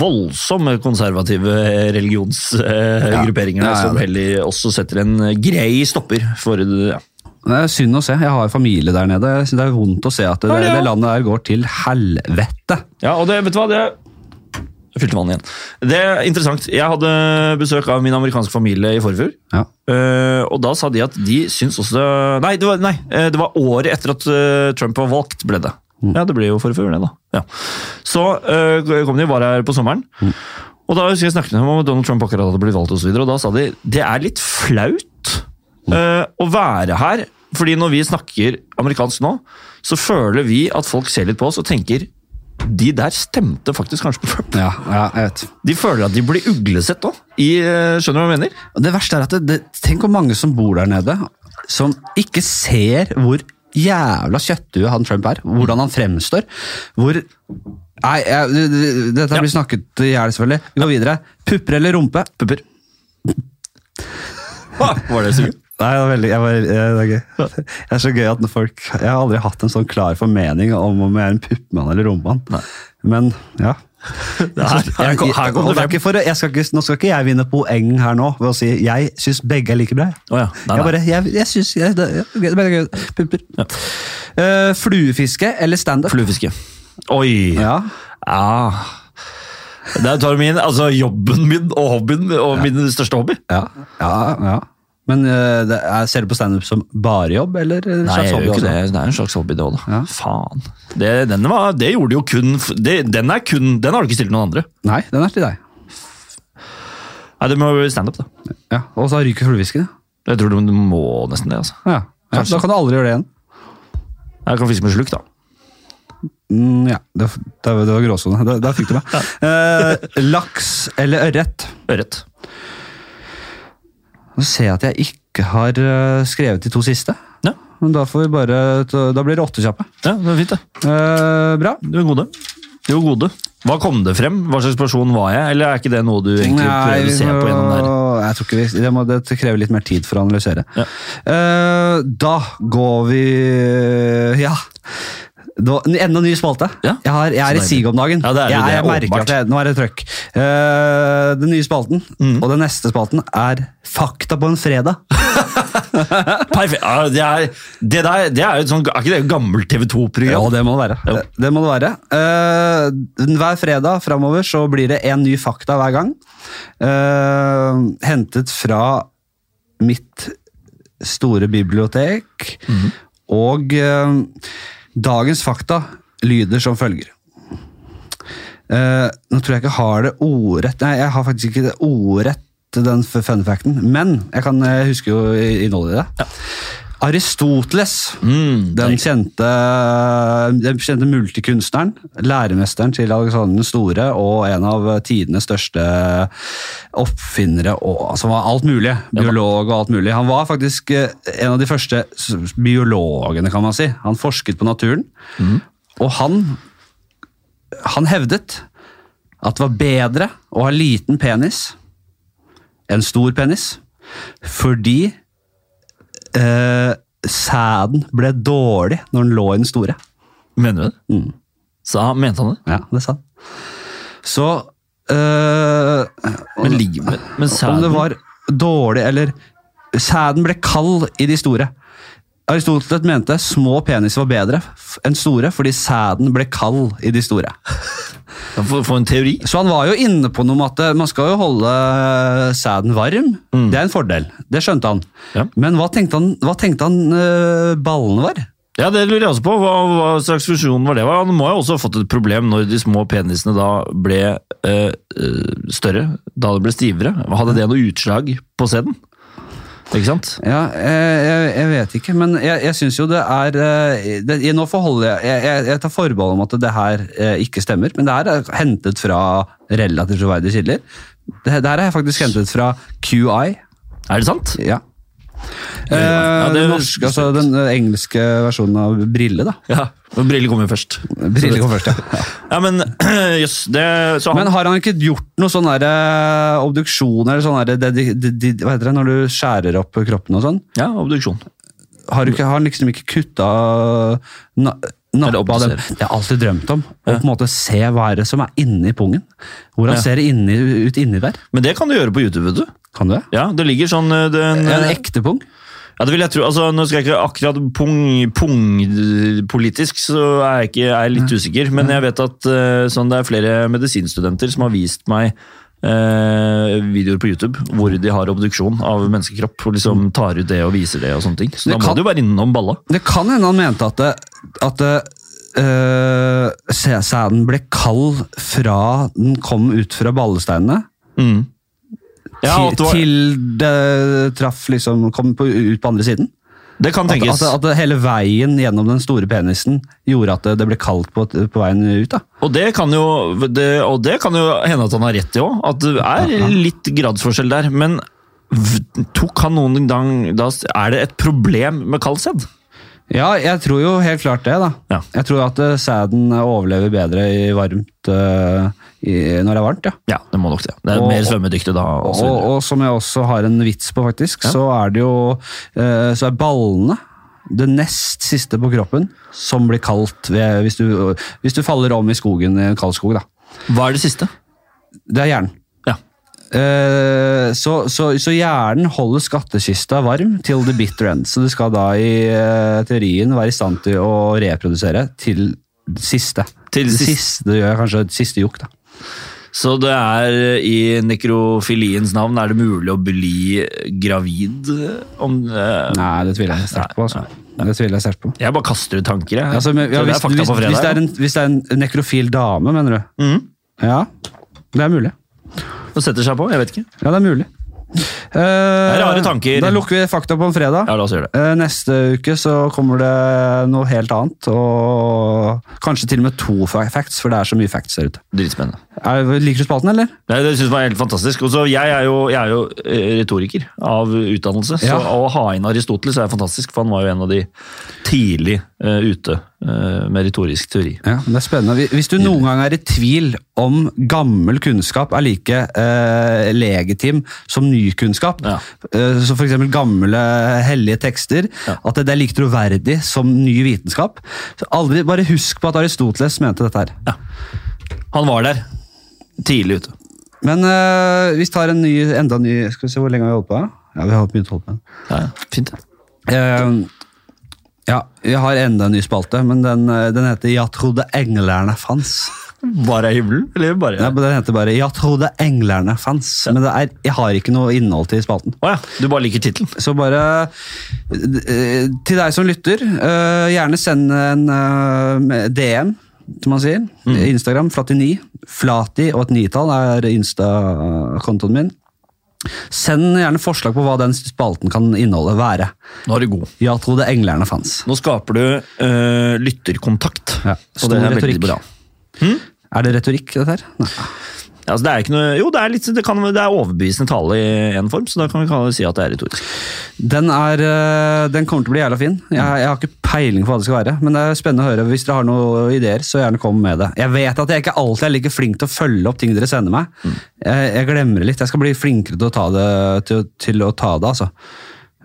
voldsomme konservative religionsgrupperinger Ja, ja, ja. som heller også setter en grei stopper for ja. Det er synd å se. Jeg har familie der nede. Jeg synes Det er vondt å se at det, ja. det landet der går til helvete. Ja, og det, vet du hva, det Jeg fylte vann igjen. Det er interessant. Jeg hadde besøk av min amerikanske familie i forfjor. Ja. eh, og da sa de at de syns også Nei, det var, nei, eh, det var året etter at eh, Trump var valgt, ble det. Ja, det ble jo forfjor, det, da. Ja. Så øh, kom de, bare her på sommeren. Og da husker jeg snakket med dem om Donald Trump akkurat hadde blitt valgt, og, så videre, og da sa de det er litt flaut eh, å være her. Fordi når vi snakker amerikansk nå, så føler vi at folk ser litt på oss og tenker de der stemte faktisk kanskje på Trump. Ja, ja, jeg vet. De føler at de blir uglesett òg. Skjønner du hva jeg mener? Det verste er at det, det, Tenk hvor mange som bor der nede, som ikke ser hvor jævla kjøtthue han Trump er. Hvordan han fremstår. Hvor Nei, jeg, det- det- dette Ja. blir snakket i hjel, selvfølgelig. Vi går videre. Pupper eller rumpe? Pupper. Var det så gøy? Nei, det er veldig jeg var, det er gøy. Det er så gøy at folk Jeg har aldri hatt en sånn klar formening om om jeg er en puppmann eller rommann. Men ja. Her, her, her kom det det frem. for, jeg skal ikke, nå skal ikke jeg vinne poeng her nå ved å si jeg syns begge er like bra. Oh, ja. Nei, Jeg nei. bare, jeg, jeg syns jeg, Pumper. ja. Eh, fluefiske eller standup? Fluefiske. Oi! Ja. Ja. Det er min, altså jobben min og hobbyen og min største hobby. Ja. ja, ja. Men uh, er, ser du på standup som bare jobb, eller en Nei, slags hobby ikke også? det. Det er en slags hobby, det òg, da. Ja. Faen. Det, den var, det gjorde jo kun det, Den er kun, den har du ikke stilt noen andre. Nei, den er til deg. Nei, Det må bli standup, da. Ja, Og så ryker fluefisken. Jeg tror du må nesten det. altså. Ja. Ja, da kan du aldri gjøre det igjen. Jeg kan fiske med sluk, da. Mm, ja, det, det, det var gråsone. Da, fikk du meg. *laughs* Eh, laks eller ørret? Ørret. Nå ser jeg at jeg ikke har eh, skrevet de to siste. Ja. Men da, får vi bare, da blir det åtte kjappe. ja, det er fint, det. Eh, bra. Du er gode. Du er gode. Hva kom det frem? Hva slags person var jeg? Eller er ikke det noe du egentlig prøver å se på gjennom der? Jeg tror ikke vi, det, må, det krever litt mer tid for å analysere. Ja. Eh, da går vi Ja. Da, enda ny spalte. Ja. Jeg, har, jeg er i siget sig om dagen. Ja, det er jeg, det er jeg merker at jeg, Nå er det trøkk. Uh, den nye spalten Mm. og den neste spalten er Fakta på en fredag. *laughs* Perfekt. Ja, det, er, det, der, det er sånn, er ikke det et gammelt TV Ja, 2-program? det må det være. Det, må det være. Uh, hver fredag framover så blir det en ny fakta hver gang. Uh, hentet fra mitt store bibliotek. Mm. Og dagens fakta lyder som følger. Uh, nå tror jeg ikke jeg har det ordrett Nei, jeg har faktisk ikke det ordrett den fun facten, men jeg kan jeg husker jo innholdet i det. Aristoteles, Mm, den kjente, den kjente multikunstneren, læremesteren til Alexander den store og en av tidenes største oppfinnere, og, som var alt mulig, biolog og alt mulig. Han var faktisk eh, en av de første biologene, kan man si. Han forsket på naturen, og han, han hevdet at det var bedre å ha liten penis enn stor penis, fordi eh, sæden ble dårlig når den lå i den store. Mener du det? Mm. Sa, mente han det? Ja, det sa han. Så eh, Men, ligger, men, sæden Om det var dårlig eller Sæden ble kald i de store. Aristoteles mente små peniser var bedre enn store fordi sæden ble kald i de store. For, for en teori. Så han var jo inne på noe med at eh, man skal jo holde eh, sæden varm. Det er en fordel. Det skjønte han. Ja. Men hva tenkte han, hva tenkte han uh, ballene var? Ja, det lurer jeg også på. Hva, hva slags fusjon var det? Han må jo også ha fått et problem når de små penisene da ble eh, større, da det ble stivere. Hadde det noe utslag på sæden? Ikke sant? Ja, jeg, jeg, vet ikke, men jeg, jeg syns jo det er eh, det, Nå forholder jeg, jeg jeg Jeg tar forbehold om at det her eh, ikke stemmer, men det her er hentet fra relativt troverdige kilder. Det, det her er faktisk hentet fra QI. Er det sant? Ja. Ja, Eh, det norske, altså, den engelske versjonen av Brille, da. Ja. Brille kommer først. Brille kommer først, ja. *laughs* Ja, men *clears throat* yes, det så han, Men har han ikke gjort noe sånn eh, obduksjon eller sånn der, det, det, det, det, Hva heter det når du skjærer opp kroppen og sånn? Ja, obduksjon. Har, du ikke, har han liksom ikke kutta nappa dem? Det har jeg alltid drømt om. Å på en måte se hva er det som er inni pungen. Hvordan Ja. ser det inni, ut inni der? Men det kan du gjøre på YouTube, vet du. Kan du det? Ja, det ligger sånn eh, den, En eh, ekte pung? Ja, det vil jeg tro. Altså, nå skal jeg ikke akkurat pung, pung-politisk, så er jeg, ikke, er jeg litt usikker. Men jeg vet at eh, sånn, det er flere medisinstudenter som har vist meg eh, videoer på YouTube hvor de har obduksjon av menneskekropp. og liksom tar ut det og viser det og sånne ting. Så Det da må kan- du være innom balla. Det kan hende han mente at, det, at det, Uh, sæden ble kald fra den kom ut fra ballesteinene. Mm. Ja, til, til det traff liksom, kom på, ut på andre siden. Det kan At, tenkes. at, at hele veien gjennom den store penisen gjorde at det, det ble kaldt på, på veien ut. da. Og det kan jo, det, og det kan jo hende at han har rett i òg, at det er litt gradsforskjell der. Men tok han noen gang da, Er det et problem med kald sæd? Ja, jeg tror jo helt klart det. da. Ja. Jeg tror at eh, sæden overlever bedre i varmt uh, i, når det er varmt. ja. Ja, det må nok det. Det er Og- mer svømmedyktig da. og Og, og som jeg også har en vits på, faktisk, Ja. så er det jo uh, Så er ballene det nest siste på kroppen som blir kaldt ved, hvis, du, hvis du faller om i skogen i en kald skog. da. Hva er det siste? Det er hjernen. Eh, så, så, så hjernen holder skattkista varm til the bitter end. Så du skal da i eh, teorien være i stand til å reprodusere til siste. Til siste du gjør, kanskje siste jukk. da. Så det er i nekrofiliens navn er det mulig å bli gravid om eh, Nei, det tviler jeg sterkt på. altså. Det tviler jeg sterkt på. Jeg bare kaster ut tanker, jeg. Altså, men, ja, hvis, det hvis, fredag. hvis, det en, hvis det er en nekrofil dame, mener du? Mm. Ja, det er mulig. Og setter seg på, jeg vet ikke. Ja, det er mulig. Eh, rare tanker. Da lukker vi fakta på en fredag. Ja, la oss gjøre det. Uh, Neste uke så kommer det noe helt annet, og kanskje til og med to facts, for det er så mye facts der ute. Dritspennende. Er, liker du spalten, eller? Nei, det synes jeg var helt fantastisk. Også, jeg er jo, jeg er jo eh, retoriker av utdannelse, Ja. så å ha inn Aristoteles er fantastisk, for han var jo en av de tidlig ute eh, med retorisk teori. Ja, det er spennende. Hvis- du noen gang er i tvil om gammel kunnskap er like eh, legitim som ny kunnskap, Ja. eh, som f.eks. gamle hellige tekster, Ja. at det, er like troverdig som ny vitenskap, så aldri bare husk på at Aristoteles mente dette her. Ja. Han var der, tidlig ute. Men eh, vi tar en ny, enda ny Skal vi se hvor lenge har vi holdt på? Ja, vi har holdt mye å holde på. Ja, ja, fint. Eh, ja, vi har enda en ny spalte, men den, eh, den heter 'Jeg trodde englerne fanns'. Bare himmelen, eller bare? Nei, men Den heter bare 'Jeg trodde englerne fanns'. Men det er, jeg har ikke noe innhold til spalten. Oh, ja, du bare liker tittelen. Så bare eh, Til deg som lytter, eh, gjerne send en DM, som man sier. Instagram, Flati9. Flati og et nitall er Insta-kontoen min. Send gjerne forslag på hva den spalten kan inneholde, være. Nå er du god. Ja, tro det englerne fans. Nå skaper du øh, lytterkontakt, Ja, og det stor er veldig retorikk. bra. Er det retorikk, dette her? Nei. Altså, det er ikke noe, jo, det er, litt, det, kan, det er overbevisende tale i en form, så da kan vi si at det er retorisk. Den, er, eh, den kommer til å bli jævla fin. Jeg, jeg har ikke peiling på hva det skal være, men det er spennende å høre. Hvis dere har noen ideer, så gjerne kom med det. Jeg vet at jeg ikke alltid er like flink til å følge opp ting dere sender meg. Jeg, jeg glemmer det litt. Jeg skal bli flinkere til å ta det, til, til å ta det altså.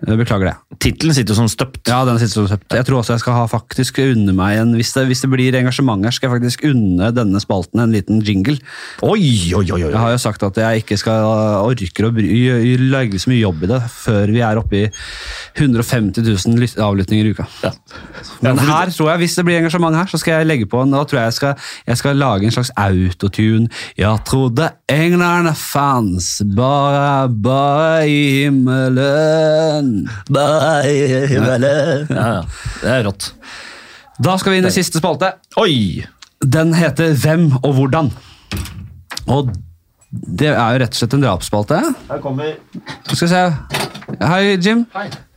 Jeg Beklager det. Tittelen sitter jo som støpt. Ja, den sitter som støpt. Jeg tror også jeg skal ha faktisk unne meg en hvis det, hvis det blir engasjement her, skal jeg faktisk unne denne spalten en liten jingle. Oi, oi, oi, oi. Jeg har jo sagt at jeg ikke skal orker å legge så mye jobb i det før vi er oppe i 150 000 lyt- avlyttinger i uka. Ja. Men her tror jeg, hvis det blir engasjement her, så skal jeg legge på en, da tror jeg jeg skal, jeg skal lage en slags autotune. Jeg trodde englerne fans bare, bare i himmelen. Ja, ja. Det er rått. Da skal vi inn i siste spalte. Oi! Den heter Hvem og hvordan. Og det er jo rett og slett en drapsspalte. Her kommer Skal vi se. Hei, Jim.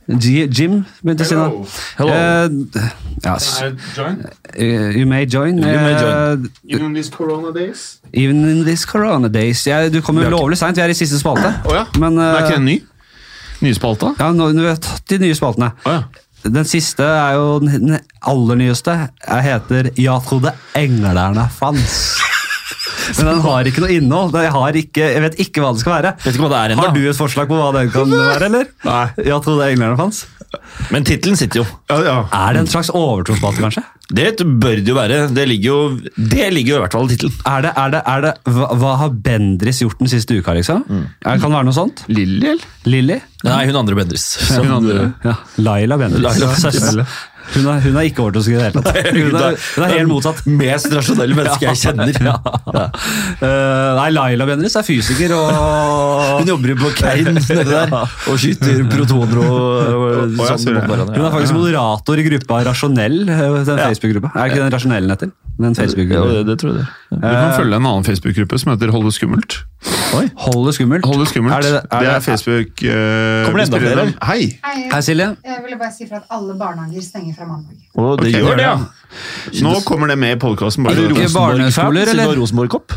G Jim begynte å si noe. Hello. Uh, yes. join eh, you may join. You may join. Uh, even in these corona days. even in these corona days. Ja, du kommer jo lovlig seint, vi er i siste spalte. Oh, ja. Men, Men er eh, ikke en ny? Nyspalta? ja, nå, nå har vi tatt de nye spaltene. Oh, ja. Den siste er jo den aller nyeste. Jeg heter 'Jeg trodde englerne fanns'. *laughs* Men den har ikke noe innhold. Jeg, har ikke, jeg vet ikke hva det skal være. Vet ikke hva det er. Har du et forslag på hva den kan *laughs* være, eller? Nei. 'Jeg trodde englerne fanns'. Men tittelen sitter jo. Ja, ja. Er det en slags overtrospalte, kanskje? Det bør det jo være. Det ligger jo, det ligger jo i hvert fall i tittelen. Er det, er det, er det, hva, hva har Bendris gjort den siste uka, liksom? Er, kan det være noe sånt? Lilly, eller? Lilly? Nei, hun andre Bendris. Hun andre. Ja, Laila Bendris. Laila Søsteren. Hun er, hun er ikke overtroisk i det hele tatt. *laughs* Hun er, hun er helt motsatt. Mest rasjonelle menneske jeg *laughs* kjenner. Ja. Uh, nei, Laila Benris er fysiker og *laughs* Hun jobber jo på Kein nede der og skyter protoner og, og sånn. Hun er faktisk moderator i gruppa Rasjonell. eh, Den Facebook-gruppa. Er ikke den Rasjonellen heter? Den Ja, Facebook-gruppa. det, det tror jeg det. Du kan følge en annen Facebook-gruppe som heter Hold det skummelt. Hold det skummelt. Hold det skummelt. Er det, er det er Facebook uh, Kommer det enda flere? Hei! Hei, Hei, Silje. jeg ville bare si fra at alle barnehager stenger fra mandag. Oh, det okay, gjør det, ja. Nå kommer det med i podkasten. Er det eller? Rosenborg-kopp?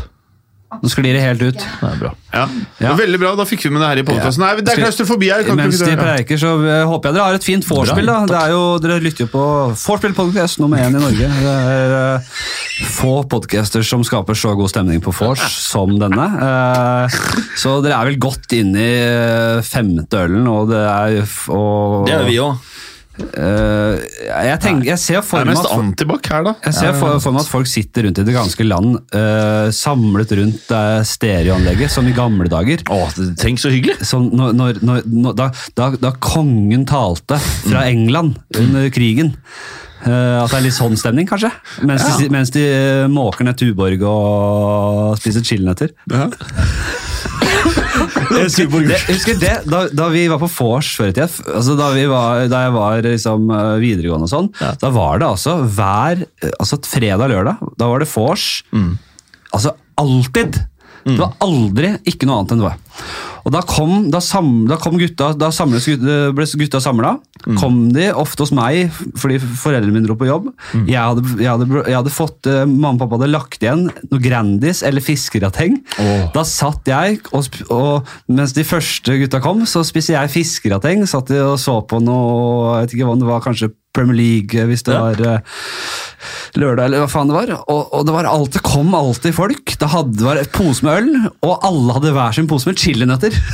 Nå sklir det helt ut. Det er bra. Ja. Ja. Veldig bra, da fikk vi med det her i podkasten. Nei, det er klaustrofobi her. Mens de preiker, så eh, håper jeg dere har et fint vorspiel. da. Det er jo, Dere lytter jo på Vorspiel podcast nummer én i Norge. Det er uh, få podcaster som skaper så god stemning på vors som denne. Uh, så dere er vel godt inne i femte ølen, og det er og, Det er vi òg. Eh, jeg, tenker, jeg ser for meg at for, for meg at folk sitter rundt i det ganske land, uh, samlet rundt uh, stereoanlegget, som i gamle dager. Åh, tenk så hyggelig! Når, når, når, da, da, da kongen talte fra England under krigen. Uh, at det er litt sånn stemning, kanskje? Mens de, mens de måker ned Tuborg og spiser chilinøtter. Ja. Jeg husker, det, jeg husker det, da, da vi var på vors før i tida, altså da, vi var, da jeg var liksom, eh, videregående og sånn, da var det altså hver eh, altså fredag-lørdag, da var det vors. Altså alltid! Det var aldri ikke noe annet enn det var. Og da kom, da sam, da kom gutta, da gutta- ble gutta samla. Kom de ofte hos meg fordi foreldrene mine dro på jobb. Jeg, hadde, jeg, hadde, jeg hadde fått eh, Mamma og pappa hadde lagt igjen noe Grandis eller fiskerateng. Da satt jeg, og, og mens de første gutta kom, så spiste jeg fiskerateng. Satt de og så på noe Jeg vet ikke hva det var, kanskje Premier League, hvis det var eh, lørdag, eller hva faen det var. Og, og det var alltid, kom alltid folk. Det hadde, var et pose med øl, og alle hadde hver sin pose med chilinøtter. *laughs*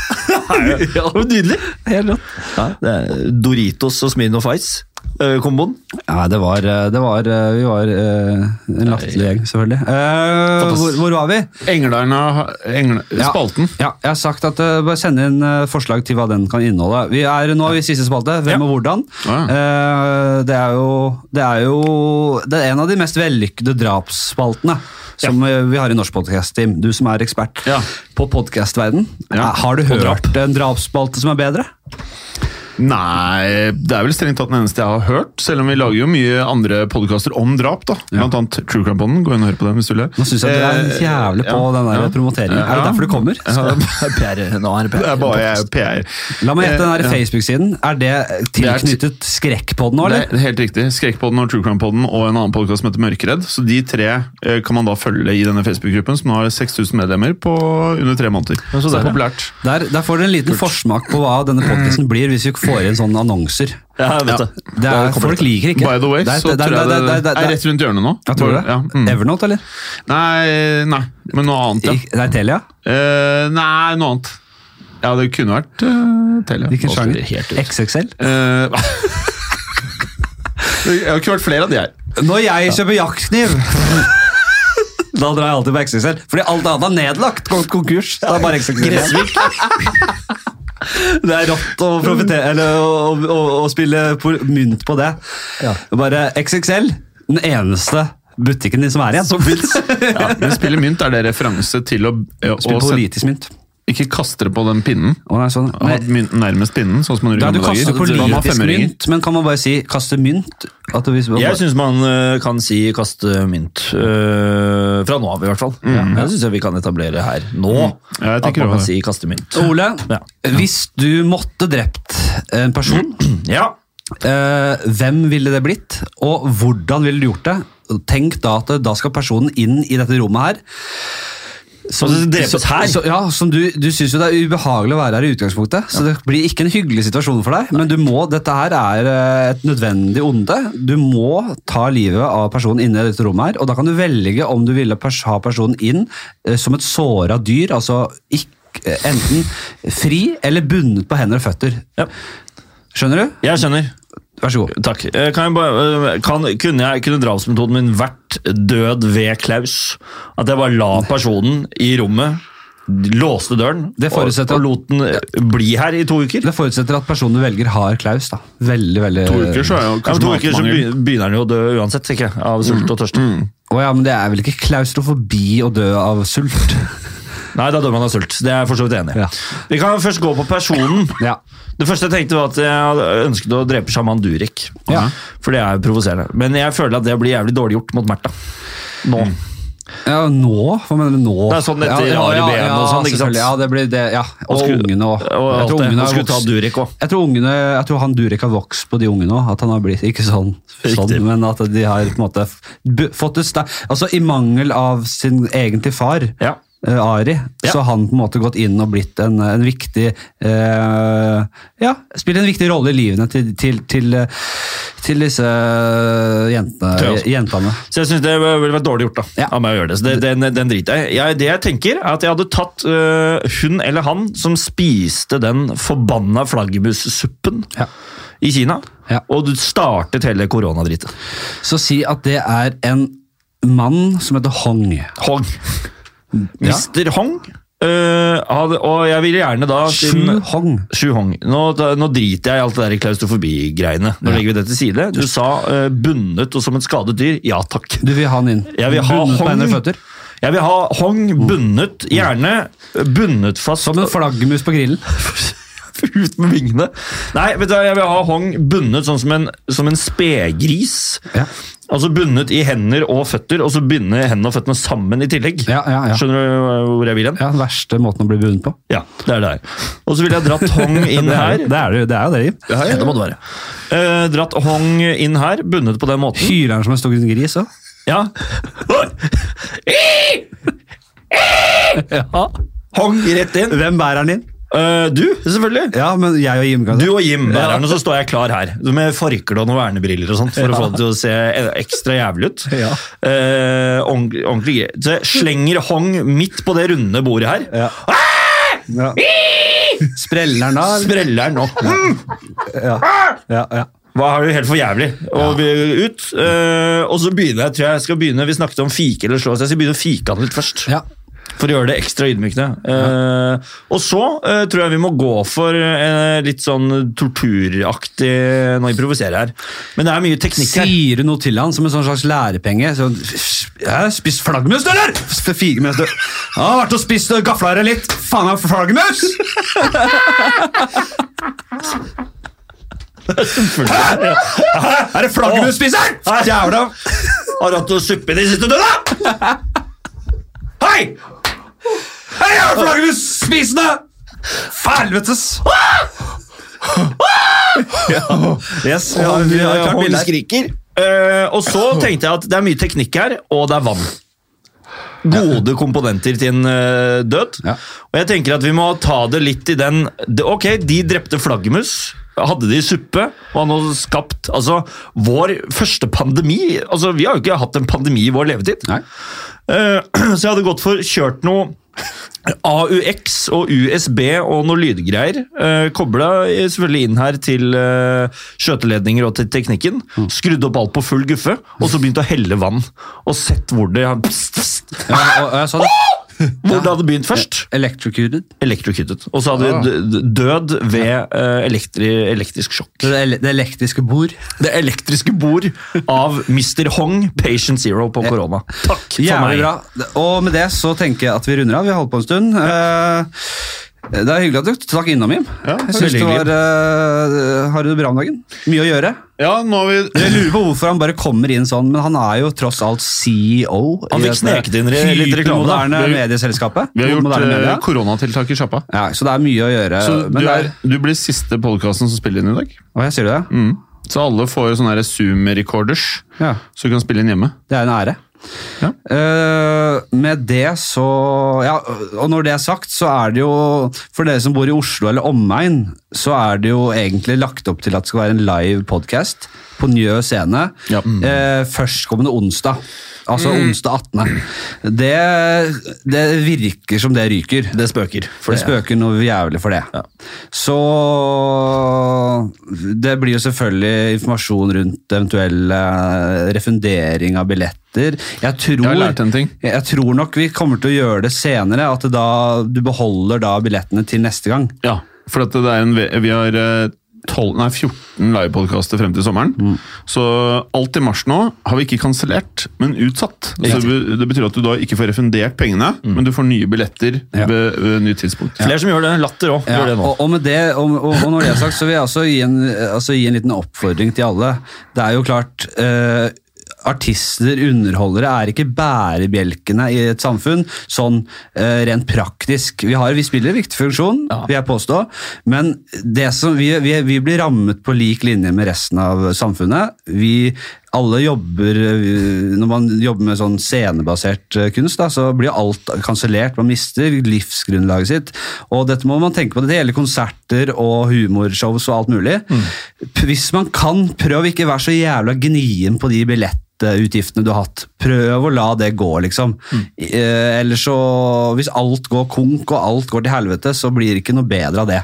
Ja, det var *laughs* Nydelig! Helt rått. Ja, det Doritos og Smirnoff Ice-komboen. Ja, det var, eh, det var eh, Vi var eh, en latterlig gjeng, selvfølgelig. Eh, hvor, hvor var vi? Englarna Engl Spalten. Ja, jeg har sagt at uh, bare send inn eh, forslag til hva den kan inneholde. Vi er nå i siste spalte. Hvem Ja. og hvordan. Ja. Eh, det, er jo, det er jo Det er en av de mest vellykkede drapsspaltene som eh, vi har i norsk Podcast-team. Du som er ekspert Ja. på podcastverden. Ja. Har du hørt hørt en drapsspalte som er bedre? Nei, det er vel strengt tatt den eneste jeg har hørt. Selv om vi lager jo mye andre podkaster om drap. da Blant annet True Crime Podden. Gå inn og hør på den hvis du vil. Nå syns jeg du er Eh, jævlig på ja, den der ja. promoteringen. Er det derfor du kommer? PR, nå er det PR. Det er bare jeg PR. La meg gjette den der Eh, ja. Facebook-siden. Er det tilknyttet Skrekkpodden nå, Det eller? er helt riktig. Skrekkpodden og True Crime-podden og en annen podkast som heter Mørkeredd. Så de tre eh, kan man da følge i denne Facebook-gruppen, som nå har 6000 medlemmer på under tre måneder. Så det er populært. Der, der får du en liten forsmak på hva denne podkasten *clears throat* blir hvis vi får inn sånne annonser. Ja, jeg vet Ja. det. Det er, folk liker ikke. By the way, Det er- så det tror jeg det det, det er- det rett rundt hjørnet nå. Jeg tror det. Ja, mm. Evernote, eller? Nei, nei, men noe annet, ja. I, Det er Telia? Uh, nei, noe annet. Ja, det kunne vært uh, Telia. Hvilken sjanger? XXL? Uh, *laughs* Jeg har ikke vært flere av de her. Når jeg kjøper jaktkniv *laughs* Da drar jeg alltid på XXL, fordi alt annet er nedlagt. Gått konkurs. Det er bare XXL. igjen. *laughs* Det er rått å, profitere- eller å, å, å spille på, mynt på det. Bare XXL, den eneste butikken din som er igjen. Som *laughs* Ja, men spille mynt, er det referanse til å, å Spille politisk mynt. Ikke kaste det på den pinnen? Oh, nei, sånn. Ha mynten nærmest pinnen, sånn som man gjør gjorde du i gamle dager. Man har politisk femmeringer. mynt, men kan man bare si kaste mynt? Jeg syns man eh, kan si kaste mynt. Uh, fra nå av, i hvert fall. Jeg syns vi kan etablere her nå Ja, at man kan si kaste mynt. Ole, Ja. hvis du måtte drept en person, *clears throat* Ja, Uh, hvem ville det blitt, og hvordan ville du gjort det? Tenk da at da skal personen inn i dette rommet her. Som, Og så drepes så- her? Så, ja, som du, du syns jo det er ubehagelig å være her i utgangspunktet, så det blir ikke en hyggelig situasjon for deg. Men du må, dette her er eh, et nødvendig onde. Du må ta livet av personen inne i dette rommet her, og da kan du velge om du ville ha personen inn eh, som et såra dyr, altså ikke, eh, enten fri eller bundet på hender og føtter. Ja. Skjønner du? jeg skjønner. Vær så god. Takk. Eh, Kan jeg bare, eh, kan, kunne, jeg, kunne drapsmetoden min vært død ved Klaus? At jeg bare la personen i rommet, låste døren Det og, og lot den eh, bli her i to uker? Det forutsetter at personen du velger, har Klaus. da. Veldig, veldig... To uker, så jo Ja, to uker så begynner han jo å dø uansett, ikke? av sult og tørste. Oh, ja, men det er vel ikke klaustrofobi å dø av sult? Nei, da dør man av sult. Det er jeg for så vidt enig i. Ja. Vi kan først gå på personen. Ja. Det første jeg tenkte var at jeg ønsket å drepe sjaman Durek. Ja. For det er provoserende. Men jeg føler at det blir jævlig dårlig gjort mot Märtha. Nå. ja, nå? Hva mener du nå? Det er sånn etter ja, rare ja, ben og sånn, ikke sant? Ja, det blir det, ja. Og, og ungene òg. Og Jeg tror ungene skulle ta. Durek òg. Jeg tror, ungene, jeg tror han Durek har vokst på de ungene òg. At han har blitt ikke sånn, sånn men at de har på en måte fått et sterkt Altså I mangel av sin egentlige far, Ja. Eh, Ari, Ja. så har han på en måte gått inn og blitt en, en viktig eh, Ja, spilt en viktig rolle i livene til, til, til, eh, til disse jentene, jeg også. jentene. Så jeg syns det ville vært dårlig gjort da, Ja. av meg å gjøre det. Så det, den, den driter jeg i. Det jeg tenker, er at jeg hadde tatt uh, hun eller han som spiste den forbanna flaggermussuppen Ja. i Kina, Ja. og du startet hele koronadritet. Så si at det er en mann som heter Hong. Hong. Mr. Hong. Uh, hadde, og jeg ville gjerne da Shu Hong. Sju Hong. Nå, da, nå driter jeg i alt det der klaustrofobi-greiene. Nå Ja. legger vi det til side. Du sa uh, bundet og som et skadet dyr. Ja takk. Du vil ha han inn. Jeg vil ha Bundet Hong. føtter. Jeg vil ha Hong bundet, gjerne bundet fast Som en flaggermus på grillen. *laughs* ut med vingene. Nei, vet du hva, jeg vil ha Hong bundet sånn som en, som en spegris. Ja. Altså bundet i hender og føtter, og så binde hendene og føttene sammen i tillegg. Ja, ja, ja. Skjønner du hvor jeg vil hen? Ja, Den verste måten å bli bundet på. Ja, det er det her. Og så ville jeg dratt hong *laughs* inn Det er, her. det er, det det er jo det, Jim. Ja, det må det være. Eh, dratt hong inn her, bundet på den måten. Hyler han som en stor gris òg? Ja. *laughs* Ja. Hong rett inn. Hvem bærer han inn? Eh, du, selvfølgelig. Ja, men jeg og Jim kan Du og Jim bærer ja. og så står jeg klar her. Med forkle og noen vernebriller og sånt, for å få det til å se ekstra jævlig ut. Ja. Uh, ordentlig. Så jeg slenger Hong midt på det runde bordet her. Ja. Ja. Spreller den da? eller? Spreller den nå. Ja. Ja, ja. Hva har du helt for jævlig? Og ja. ut. Uh, og så begynner jeg, tror jeg jeg skal begynne, Vi snakket om fike eller slå, så jeg skal begynne å fike han litt først. ja. For å gjøre det ekstra ydmykende. Eh, og så uh, tror jeg vi må gå for uh, litt sånn torturaktig Nå improviserer jeg her. Men det er mye teknikk her. Sier du noe til han som en sånn slags lærepenge? Sånn, ja, 'Spist flaggermus, eller?' Figemus, du. Ja, 'Vært og spist og gafla dere litt. Faen meg flaggermus!' *laughs* Hæ? Er det flaggermusspiseren? Jævla Har du hatt noe suppe i det siste, du, da? Hei! Hei, jeg er flaggermusspisende! Helvetes! Yes, ja, vi har klart bilde her. skriker. Eh, og så tenkte jeg at det er mye teknikk her, og det er vann. Gode komponenter til en eh, død. Ja. Og jeg tenker at vi må ta det litt i den det- Ok, de drepte flaggermus. Hadde de suppe, og han har skapt altså, vår første pandemi. Altså, Vi har jo ikke hatt en pandemi i vår levetid. Nei. Eh, *clears throat* Så jeg hadde gått for kjørt noe AUX og USB og noe lydgreier. Uh, Kobla selvfølgelig inn her til uh, skjøteledninger og til teknikken. Skrudd opp alt på full guffe, og så begynt å helle vann. Og sett hvor det, pst, pst, Ja, og, og jeg sa det. Hvor det hadde begynt først. Electrocuted. Electrocuted. Og så hadde vi d- død ved eh, elektri elektrisk sjokk. Det, ele- det elektriske bord. Det elektriske bord av Mr. Hong, patient zero på korona. Takk for Jævlig meg. bra. Og med det så tenker jeg at vi runder av. Vi har holdt på en stund. Eh, Det er hyggelig at du stakk innom, Jim. Ja, jeg synes det var, uh, Har du det bra om dagen? Mye å gjøre. Ja, nå har vi Jeg lurer på hvorfor han bare kommer inn sånn, men han er jo tross alt CEO. Han fikk sneket inn litt reklame. Vi- medieselskapet. Vi har gjort eh, koronatiltak i sjappa. Ja, så det er mye å gjøre. Så men du, er, du blir siste podkasten som spiller inn i dag. Hva, sier du det? Mm. Så alle får sånne Zoom-recorders, Ja. så du kan spille inn hjemme. Det er en ære. Ja. Eh, med det så ja, Og når det er sagt, så er det jo For dere som bor i Oslo eller omegn, så er det jo egentlig lagt opp til at det skal være en live podcast på Njø scene Ja. eh, førstkommende onsdag. Altså onsdag 18. Det, det virker som det ryker. Det spøker. For det spøker noe jævlig for det. Så det blir jo selvfølgelig informasjon rundt eventuell eh, refundering av billetter. Jeg tror, Jeg tror nok vi kommer til å gjøre det senere, at det da, du beholder da billettene til neste gang. Ja, for det er en, vi har eh, 12, nei, 14 livepodkaster frem til sommeren. Mm. Så alt i mars nå har vi ikke kansellert, men utsatt. Så det, betyr at du da ikke får refundert pengene, men du får nye billetter Mm. Ja. ved, ved nytt tidspunkt. Flere som gjør det. Latter òg. Ja, og, og, med det, og, og, og når det er sagt, så vil jeg også gi en, altså gi en liten oppfordring til alle. Det er jo klart eh, Artister, underholdere, er ikke bærebjelkene i et samfunn, sånn uh, rent praktisk. Vi, har, vi spiller en viktig funksjon, vil jeg påstå, men det som, vi, vi, vi blir rammet på lik linje med resten av samfunnet. Vi alle jobber eh, Når man jobber med sånn scenebasert eh, kunst, da, så blir alt kansellert. Man mister livsgrunnlaget sitt. Og dette må man tenke på. Det gjelder konserter og humorshows og alt mulig. Mm. Hvis man kan, prøv ikke være så jævla gnien på de billettutgiftene du har hatt. Prøv å la det gå, liksom. Eh, Eller så Hvis alt går konk og alt går til helvete, så blir det ikke noe bedre av det.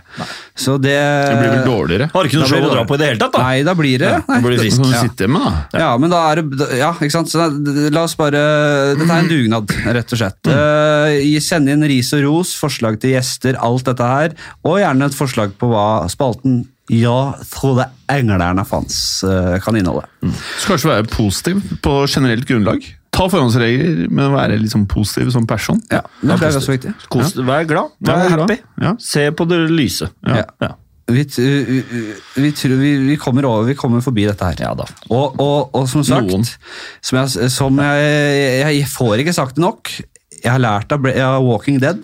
Så det Det blir vel dårligere. Har ikke noe show å dra på i det hele tatt, da. Nei, da blir det Ja, da blir det frisk. Ja. sitte hjemme, da. Ja, men da er det Ja, ikke sant. Så da, la oss bare Dette er en dugnad, rett og slett. Eh, Send inn ris og ros, forslag til gjester, alt dette her. Og gjerne et forslag på hva spalten Ja, trodde englerne fanns eh, kan inneholde. Så kanskje være positiv på generelt grunnlag. Ta forhåndsregler, men være sånn positiv som person. Ja, det er også viktig. Kos, Vær glad. Vær vær happy. Ja. Se på det lyse. Ja. Ja. Vi, vi, vi, tror vi, kommer over, vi kommer forbi dette her. Ja da. Og, og, og som sagt, som, jeg, som jeg, jeg får ikke sagt det nok, jeg har lært av, av Walking Dead.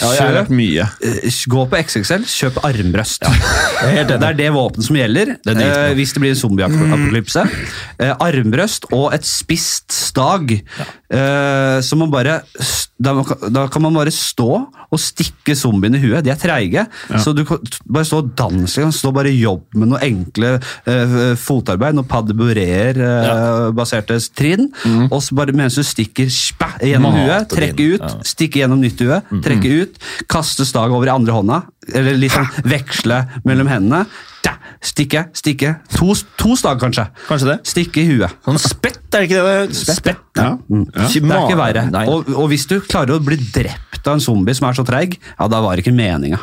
Ja, jeg har lært mye. eh, Gå på XXL, kjøp armbrøst. Ja. *laughs* det er det våpenet som gjelder Det det. eh, hvis det blir en zombieapokalypse. Eh, armbrøst og et spist stag. Eh, så man bare, da, da kan man bare stå og stikke zombiene i huet. De er treige, så du kan bare stå og danse. Kan Stå bare jobb med noe enkle eh, fotarbeid, noe pas de bourrée-baserte trinn. Og så bare mens du stikker spæ, gjennom Mat huet, trekke ut, ja. stikke gjennom nytt hue, trekke ut, kaste stag over i andre hånda, eller liksom veksle mellom hendene. Da, stikke, stikke. To, to stag, kanskje. Kanskje det. Stikke i huet. Sånn spett, er det ikke det? Spett. Ja. Ja. Det er ikke verre. Og, og hvis du klarer å bli drept av en zombie som er så treig, ja, da var det ikke meninga.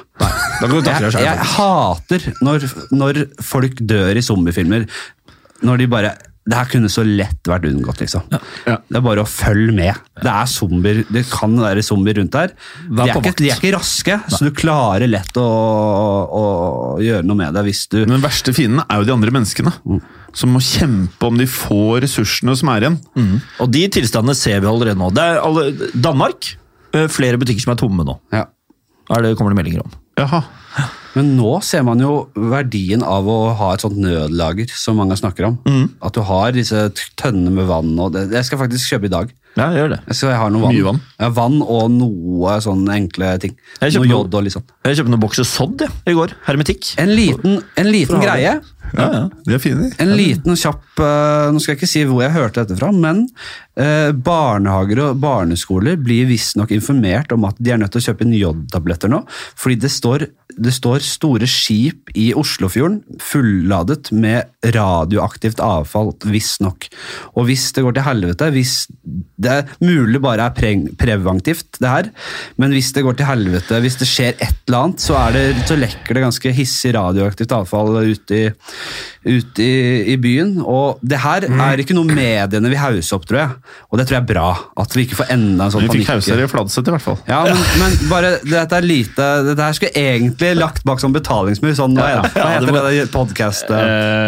Jeg, jeg hater når, når folk dør i zombiefilmer. Når de bare Det her kunne så lett vært unngått, liksom. Ja. Det er bare å følge med. Det er zombier, det kan være zombier rundt der. De er, ikke, de er ikke raske, så du klarer lett å, å gjøre noe med det hvis du Men den verste fienden er jo de andre menneskene. Som må kjempe om de få ressursene som er igjen. Og de tilstandene ser vi allerede nå. Det er alle, Danmark. eh, Flere butikker som er tomme nå. ja. Er det, kommer det meldinger om. Jaha. Men nå ser man jo verdien av å ha et sånt nødlager som mange snakker om. At du har disse tønnene med vann. og det, det skal jeg faktisk kjøpe i dag. Ja, gjør det. Jeg har noe vann. Mye vann? Ja, vann og noe sånne enkle ting. Jeg Noe jod og litt sånn. Jeg kjøpte noen bokser sodd jeg, i går. Hermetikk. En liten, en liten greie. Ja, ja. De er fine. En liten kjapp eh, Nå skal jeg ikke si hvor jeg hørte dette fra, men eh, barnehager og barneskoler blir visstnok informert om at de er nødt til å kjøpe inn jodtabletter nå. Fordi det står, det står store skip i Oslofjorden fulladet med radioaktivt avfall, visstnok. Og hvis det går til helvete, hvis det er mulig bare er pre preventivt, det her, men hvis det går til helvete, hvis det skjer et eller annet, så, er det, så lekker det ganske hissig radioaktivt avfall ute i, ut i, i byen. Og det her er ikke noe mediene vil hause opp, tror jeg. Og det tror jeg er bra. At vi ikke får enda en sånn Vi fikk hauser i Fladseth, i hvert fall. Ja, men, men bare, dette er lite Dette her skulle egentlig lagt bak som betalingsmur. Sånn, hva, hva Ja, heter det det, der podcast? Uh,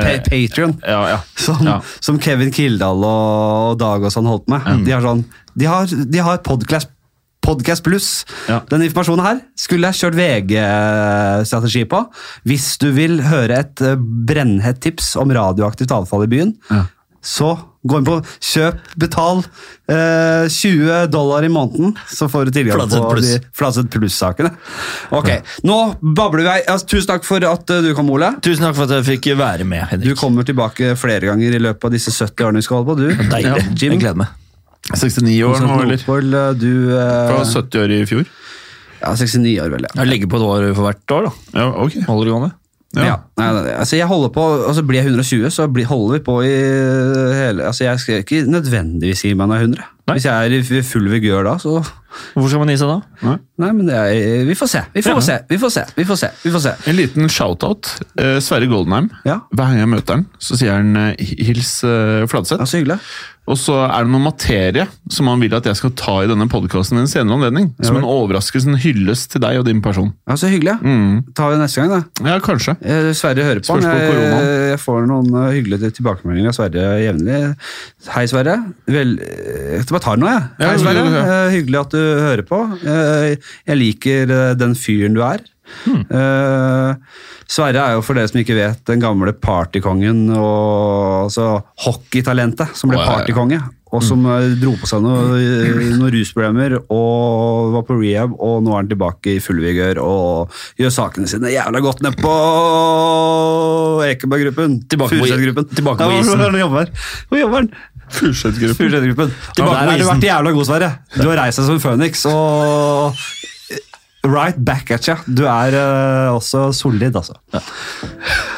Eh, Patrion. Ja, ja. Som, Ja. som Kevin Kildahl og Dag og sånn holdt med. De har sånn De har, de har podcast, podcast pluss. Ja. Den informasjonen her skulle jeg kjørt VG-strategi på. Hvis du vil høre et eh, brennhett tips om radioaktivt avfall i byen, Ja. så gå inn på kjøp, betal eh, 20 dollar i måneden, så får du tilgang Fladseth på plus. de flatset pluss-sakene. Ok, nå babler vi. Altså, tusen takk for at eh, du kom, Ole. Tusen takk for at jeg fikk være med, Du kommer tilbake flere ganger i løpet av disse 70 årene vi skal holde på. Du, Deilig. Ja, Jim, Jeg gleder meg. 69 år nå, eller? Nordpol, eh, du eh, Fra 70 år i fjor. Ja, 69 år, vel. Ja. Jeg legger på et år for hvert år, da. Ja, ok. Holder du gående. Ja. Ja. Nei, nei, altså jeg holder på, altså Blir jeg 120, så blir, holder vi på i hele altså Jeg skal ikke nødvendigvis gi meg når jeg er 100. Nei. Hvis jeg er i full vigør da, så Hvorfor skal man gi seg da? Nei, men det er, vi får se. Vi får Ja. se. Vi får se. Vi får se. Vi får se. En liten shout-out. Eh, Sverre Goldenheim. Ja. Hver gang jeg møter han, så sier han eh, 'hils eh, Fladseth'. Ja, så hyggelig. Og så er det noe materie som han vil at jeg skal ta i denne podkasten ved en senere anledning. Som en overraskelse, en hyllest til deg og din person. Ja, så hyggelig. Mm. Tar vi det neste gang, da. Ja, kanskje. Eh, Sverre hører på. Spørs på. Jeg, jeg får noen eh, hyggelige tilbakemeldinger av Sverre jevnlig. Hei, Sverre. Vel, eh, jeg bare tar noe, jeg. Ja, Hei, Sverre. Eh, Hyggelig at du hører på. Jeg liker den fyren du er. Hmm. Eh, Sverre er jo, for dere som ikke vet, den gamle partykongen og altså, hockeytalentet som ble oh, ja, ja. partykonge. Og som mm. dro på seg noen noe rusproblemer og var på rehab, og nå er han tilbake i full vigør og gjør sakene sine jævla godt ned på Ekeberg-gruppen. Tilbake Furuset-gruppen. tilbake på Ja, isen. Hvor er jobber? Hvor jobber han? Furuset-gruppen. Tilbake Der på har du vært jævla god, Sverre. Du har reist deg som en føniks, og right back at you. Du er uh, også solid, altså.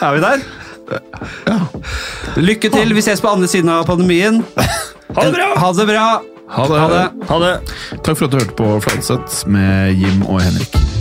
Er vi der? Ja. Lykke til. Vi ses på andre siden av pandemien. Ha det bra! Ha det bra. Ha det. Ha det. Ha det. Takk for at du hørte på Fladseth med Jim og Henrik.